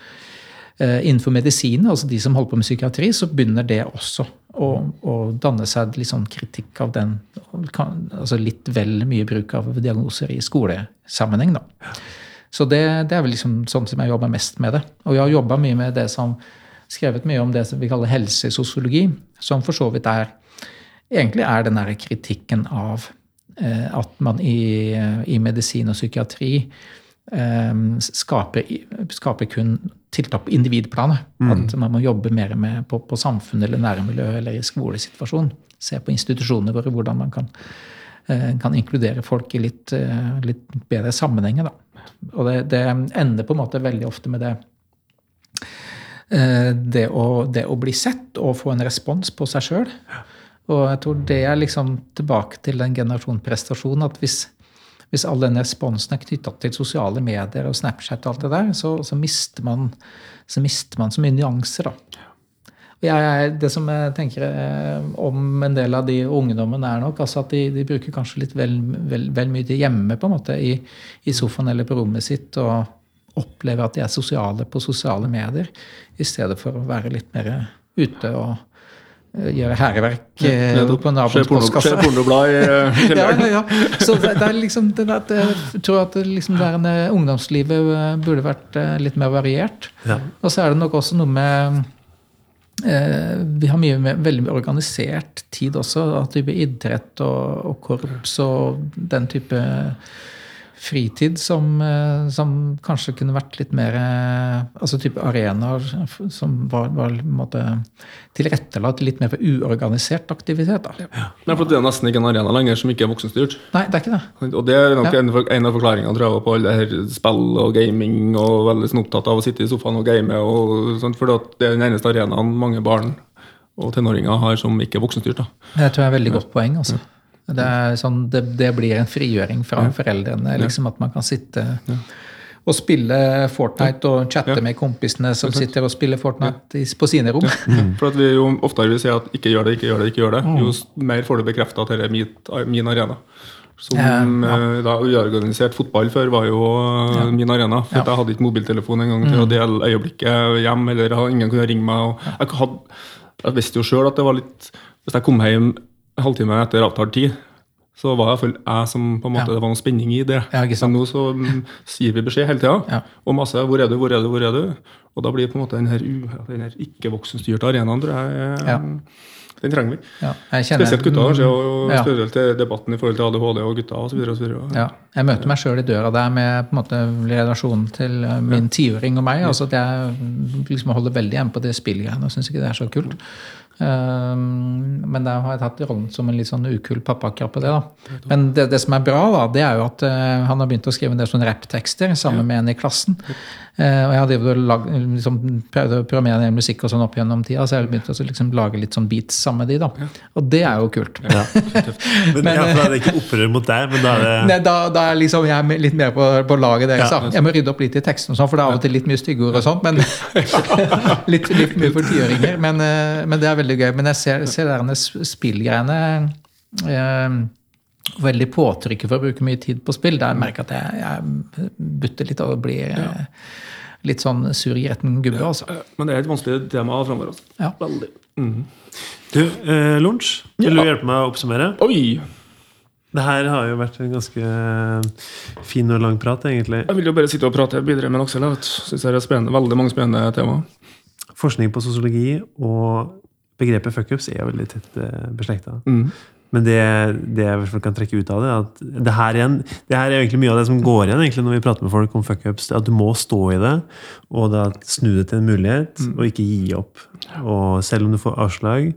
innenfor medisin, altså de som holder på med psykiatri, så begynner det også å, å danne seg litt sånn kritikk av den altså Litt vel mye bruk av diagnoser i skolesammenheng. da. Så det, det, er vel liksom sånn som jeg jobber mest med det. Og jeg har jobba mye med det som skrevet mye om det som vi kaller helsesosiologi, som for så vidt er egentlig er den der kritikken av eh, at man i, i, medisin og psykiatri eh, skaper, skaper kun tiltak på individplanet. Mm. At man må jobbe mer med på, på samfunn eller nærmiljø eller i skolesituasjon. Se på institusjonene våre, hvordan man kan, eh, kan inkludere folk i litt, eh, litt bedre sammenhenger. Da. Og det, det, ender på en måte veldig ofte med det eh, det å, det å bli sett og få en respons på seg sjøl. Og jeg tror det er liksom tilbake til den generasjonen prestasjon, at hvis, hvis all den responsen er knytta til sosiale medier og Snapchat, og alt det der, så, så, mister, man, så mister man så mye nyanser. da. Jeg, det som jeg tenker eh, om en del av de ungdommene, er nok altså at de, de, bruker kanskje litt vel, vel, vel, mye til hjemme på en måte, i, i, sofaen eller på rommet sitt, og opplever at de er sosiale på sosiale medier, i stedet for å være litt mer ute og gjøre hærverk eh, på naboens postkasse. Se pornoblad i uh, ja, ja, ja. Så det, det er liksom det, det, Jeg tror at liksom det der ungdomslivet burde vært litt mer variert. Ja. Og så er det nok også noe med eh, Vi har mye med, veldig mye organisert tid også. Av type idrett og, og korps og den type fritid som, eh, som, kanskje kunne vært litt mer eh, Altså type arenaer som var, var måte, tilrettelagt litt mer for uorganisert aktivitet. Da. Ja. Nei, for Det er nesten ikke en arena lenger som ikke er voksenstyrt. Nei, det er ikke det. Og det er nok ja. en, av forklaringene tror jeg, på alle her spill og gaming og veldig sånn opptatt av å sitte i sofaen og game. og sånt, For det er den eneste arenaen mange barn og tenåringer har som ikke er voksenstyrt. da. Det tror jeg er veldig godt poeng. altså. Det, sånn, det, det, blir en frigjøring fra ja. foreldrene. liksom At man kan sitte ja. og spille Fortnite og chatte Ja. med kompisene som sitter og spiller Fortnite i- på sine rom. For at vi jo oftere vi sier at ikke gjør det, ikke gjør det, ikke gjør det, Mm. jo mer får du bekrefta at dette er mitt, min arena. Som Ja, eh, da uorganisert fotball før var jo ja. min arena. For Ja. at jeg hadde ikke mobiltelefon engang til å dele øyeblikket hjem, eller ingen kunne ringe meg. Og jeg, hadde, jeg visste jo sjøl at det var litt Hvis jeg kom hjem halvtime etter avtalt tid, så var det iallfall jeg som på en måte, Ja. det var noe spenning i det. Ja. Men nå så mm, sier vi beskjed hele tida. Ja. Og masse 'hvor er du', 'hvor er du', 'hvor er du'? Og da blir på en måte den her, her ikke-voksenstyrte arenaen, tror jeg, Ja. den trenger vi. Kjenner- Spesielt gutta, kanskje, og spesielt debatten i forhold til ADHD og gutta osv. Ja, jeg møter meg sjøl i døra der med på en måte relasjonen til eh, min tiåring og meg. altså at Jeg liksom holder veldig igjen på det spillgreiene og syns ikke det er så kult. Um, men der har jeg tatt rollen som en litt sånn ukul pappa akkurat på det. da. Men det, det som er bra, da, det er jo at eh, han har begynt å skrive en del sånne rapptekster sammen med en i klassen. Eh, og jeg drevet lag, liksom, prøvd å programmere en del musikk og sånn opp gjennom tida, så jeg har begynt å liksom, lage litt sånn beats sammen med de da. Og det er jo kult. Ja. Men, Men, ja, eh, for da er det ikke opprør mot deg, men da er det Nei, da, da er liksom jeg er litt mer på, på laget deres. Ja. Jeg må rydde opp litt i teksten, og sånn, for det er av og til litt mye styggeord og sånt. Men litt, litt mye for tiåringer. Men, men det er veldig gøy. Men jeg ser, ser derne spillgreiene eh, Veldig påtrykket for å bruke mye tid på spill. Der merker jeg at jeg, jeg butter litt og blir ja. litt sånn sur i retten gubbe. altså. Men det er et vanskelig tema framover. Altså. Ja. Veldig. Mm. Du, eh, Lunsj, vil du hjelpe meg å oppsummere? Oi! Det her har jo vært en ganske fin og lang prat, egentlig. Jeg vil jo bare sitte og prate videre med Aksel. Jeg syns det er spennende, veldig mange spennende temaer. Forskning på sosiologi og begrepet fuckups er jo veldig tett eh, beslekta. Mm. Men det, det jeg i hvert fall kan trekke ut av det, at det her, igjen, det her er egentlig mye av det som går igjen egentlig når vi prater med folk om fuckups. At du må stå i det, og da snu det til en mulighet, og ikke gi opp. Og selv om du får avslag,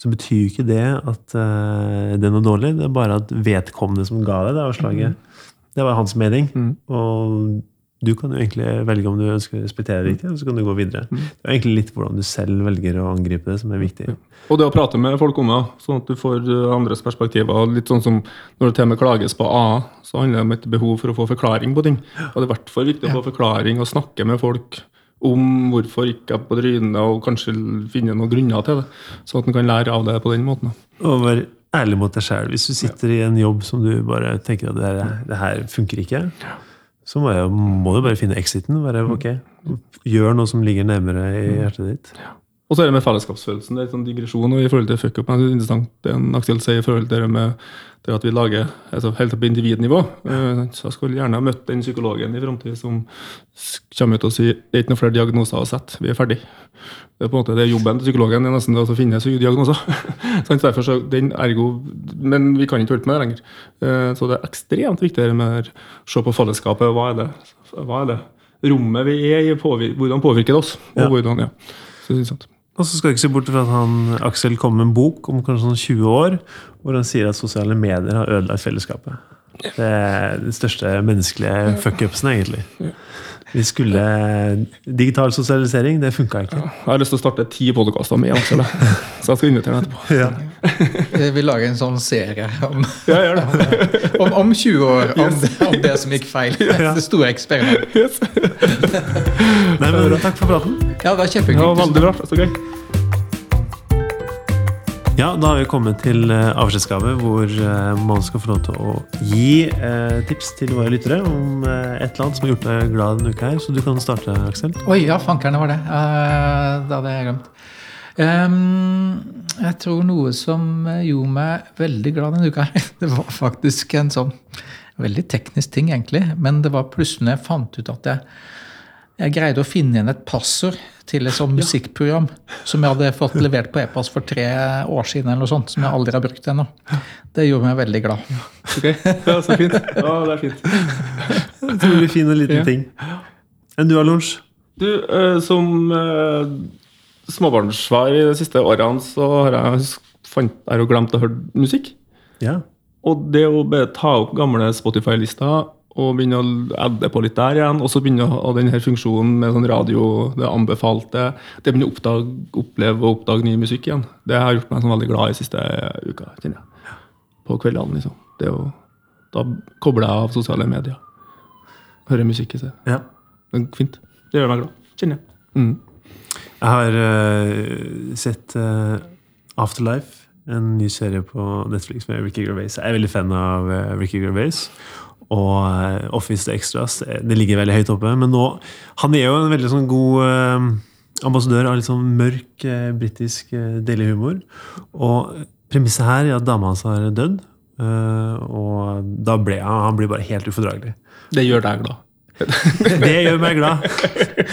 så betyr ikke det at uh, det er noe dårlig. Det er bare at vedkommende som ga deg det avslaget, det var hans mening. Og du kan jo egentlig velge om du ønsker å respektere det riktig, og så kan du gå videre. Det er egentlig litt hvordan du selv velger å angripe det, som er viktig. Og det å prate med folk om det, sånn at du får uh, andres perspektiver. Litt sånn som når det til og med klages på AA, så handler det om et behov for å få forklaring på ting. Og det er i hvert fall viktig å få forklaring og snakke med folk om hvorfor ikke er på trynet, og kanskje finne noen grunner til det. Sånn at en kan lære av det på den måten. Og være ærlig mot deg sjøl. Hvis du sitter i en jobb som du bare tenker at det her, det her funker ikke, så må, jeg, må du bare finne exiten. Bare, okay. Gjør noe som ligger nærmere i hjertet ditt. Og så er det med fellesskapsfølelsen. Det er en sånn digresjon i forhold til fuck up. men Det er interessant det en Aksel sier i forhold til det med det at vi lager altså helt på individnivå. Eh, Så jeg skulle gjerne ha møtt den psykologen i framtida som kommer ut og sier det er ikke noen flere diagnoser å sette, vi er ferdig. Det er på en måte det er jobben til psykologen det er nesten det å finne diagnoser. så Derfor så den ergo, Men vi kan ikke holde på med det lenger. Eh, Så det er ekstremt viktig med å se på fellesskapet. Hva er det? Hva er det? Rommet vi er i, hvordan påvirker det oss? Og Ja. hvordan, ja. Så det er sant. Og så skal jeg ikke se bort fra at han, Aksel kommer med en bok om kanskje sånn 20 år, hvor han sier at sosiale medier har ødelagt fellesskapet. Det er den største menneskelige fuckupsen, egentlig. Vi skulle Digital sosialisering, det funka ikke. Jeg har lyst til å starte ti podkaster med Aksel, så jeg skal invitere ham etterpå. Ja. Vi lager en sånn serie om, Ja, gjør det. om, om 20 år, om, det, om det som gikk feil. Det store eksperimentet. Yes. Nei, men Takk for praten. Ja, det var Det kjempehyggelig. var veldig bra. Så gøy. Ja, da har vi kommet til eh, avskjedsgave, hvor eh, man skal få lov til å gi eh, tips til våre lyttere om et eller annet som har gjort deg glad denne uka her. Så du kan starte, Aksel. Oi, ja, fankerne var det. Eh, det hadde jeg glemt. Jeg tror noe som gjorde meg veldig glad denne uka, her, det var faktisk en sånn veldig teknisk ting, egentlig. Men det var plutselig jeg fant ut at jeg, jeg greide å finne igjen et passord til et sånt musikkprogram som jeg hadde fått levert på e-post for tre år siden, eller noe sånt, som jeg aldri har brukt ennå. Det gjorde meg veldig glad. Ok, ja, Så fint. Ja, det er fint. Utrolig fin og liten Ja. ting. Enn du har? Du, eh, som eh, småbarnsfar i de siste årene, så har jeg fant, jeg har glemt å høre musikk. Ja. Og det å bare ta opp gamle Spotify-lister og begynne å adde på litt der igjen, og så begynne å ha den her funksjonen med sånn radio, det anbefalte Det begynner å oppdage, oppleve og oppdage ny musikk igjen. Det har gjort meg sånn veldig glad i siste uka. kjenner jeg. På kveldene, liksom. Det å, da kobler jeg av sosiale medier. Høre musikk i seg. Ja. Er Fint. Det gjør meg glad. Kjenner jeg. Mm. Jeg har uh, sett uh, Afterlife, en ny serie på Netflix med Ricky Gervais. Jeg er veldig fan av uh, Ricky Gervais. Og eh, Office Extras. eh, Det ligger veldig høyt oppe. Men nå Han er jo en veldig sånn god eh, ambassadør av litt sånn mørk eh, britisk eh, deilig humor. Og premisset her er at dama hans har dødd. eh, og da ble han, han blir bare helt ufordragelig. Det gjør deg glad. Det gjør meg glad.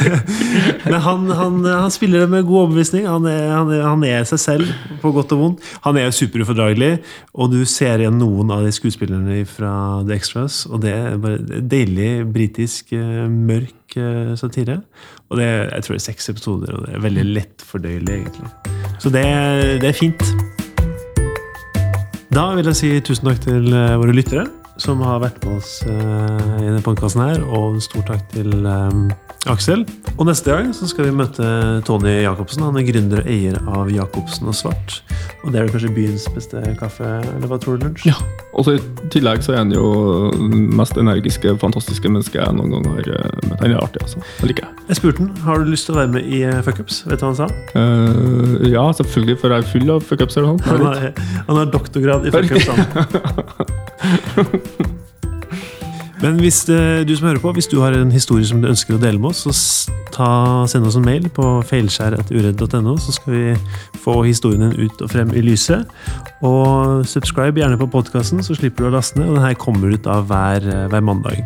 Men han, han, han spiller det med god overbevisning. Han er, han, er, han er seg selv, på godt og vondt. Han er superufordragelig, og du ser igjen noen av de skuespillerne fra The Extras. Og det er bare deilig britisk, eh, mørk eh, satire. Og det, er- jeg tror det er seks episoder, og det er veldig lettfordøyelig, egentlig. Så det, det er fint. Da vil jeg si tusen takk til eh, våre lyttere som har vært med oss uh, i denne podkasten her, og en stor takk til um, Aksel. Og neste gang så skal vi møte Tony Jacobsen. Han er gründer og eier av Jacobsen og Svart. Og det er vel kanskje byens beste kaffe, eller hva tror du, Lunsj? Ja. Og så I tillegg så er han jo den mest energiske, fantastiske mennesket jeg noen gang har eh, møtt. Han er artig, altså. Det liker jeg. Jeg spurte han har du lyst til å være med i Fuckups. Vet du hva han sa? Uh, ja, selvfølgelig, for jeg er full av fuckups. noe Han har, han har doktorgrad i Fuckups. han. Men hvis eh, du som hører på, hvis du har en historie som du ønsker å dele med oss, så ta, send oss en mail på feilskjær.uredd.no, så skal vi få historien din ut og frem i lyset. Og subscribe gjerne på podkasten, så slipper du å laste ned. Og den her kommer ut av hver, eh, hver mandag.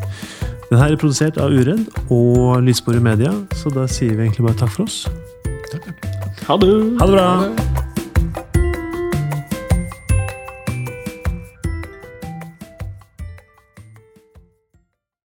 Den her er produsert av Uredd og Lysborg Media, så da sier vi egentlig bare takk for oss. Ha det! Ha det bra!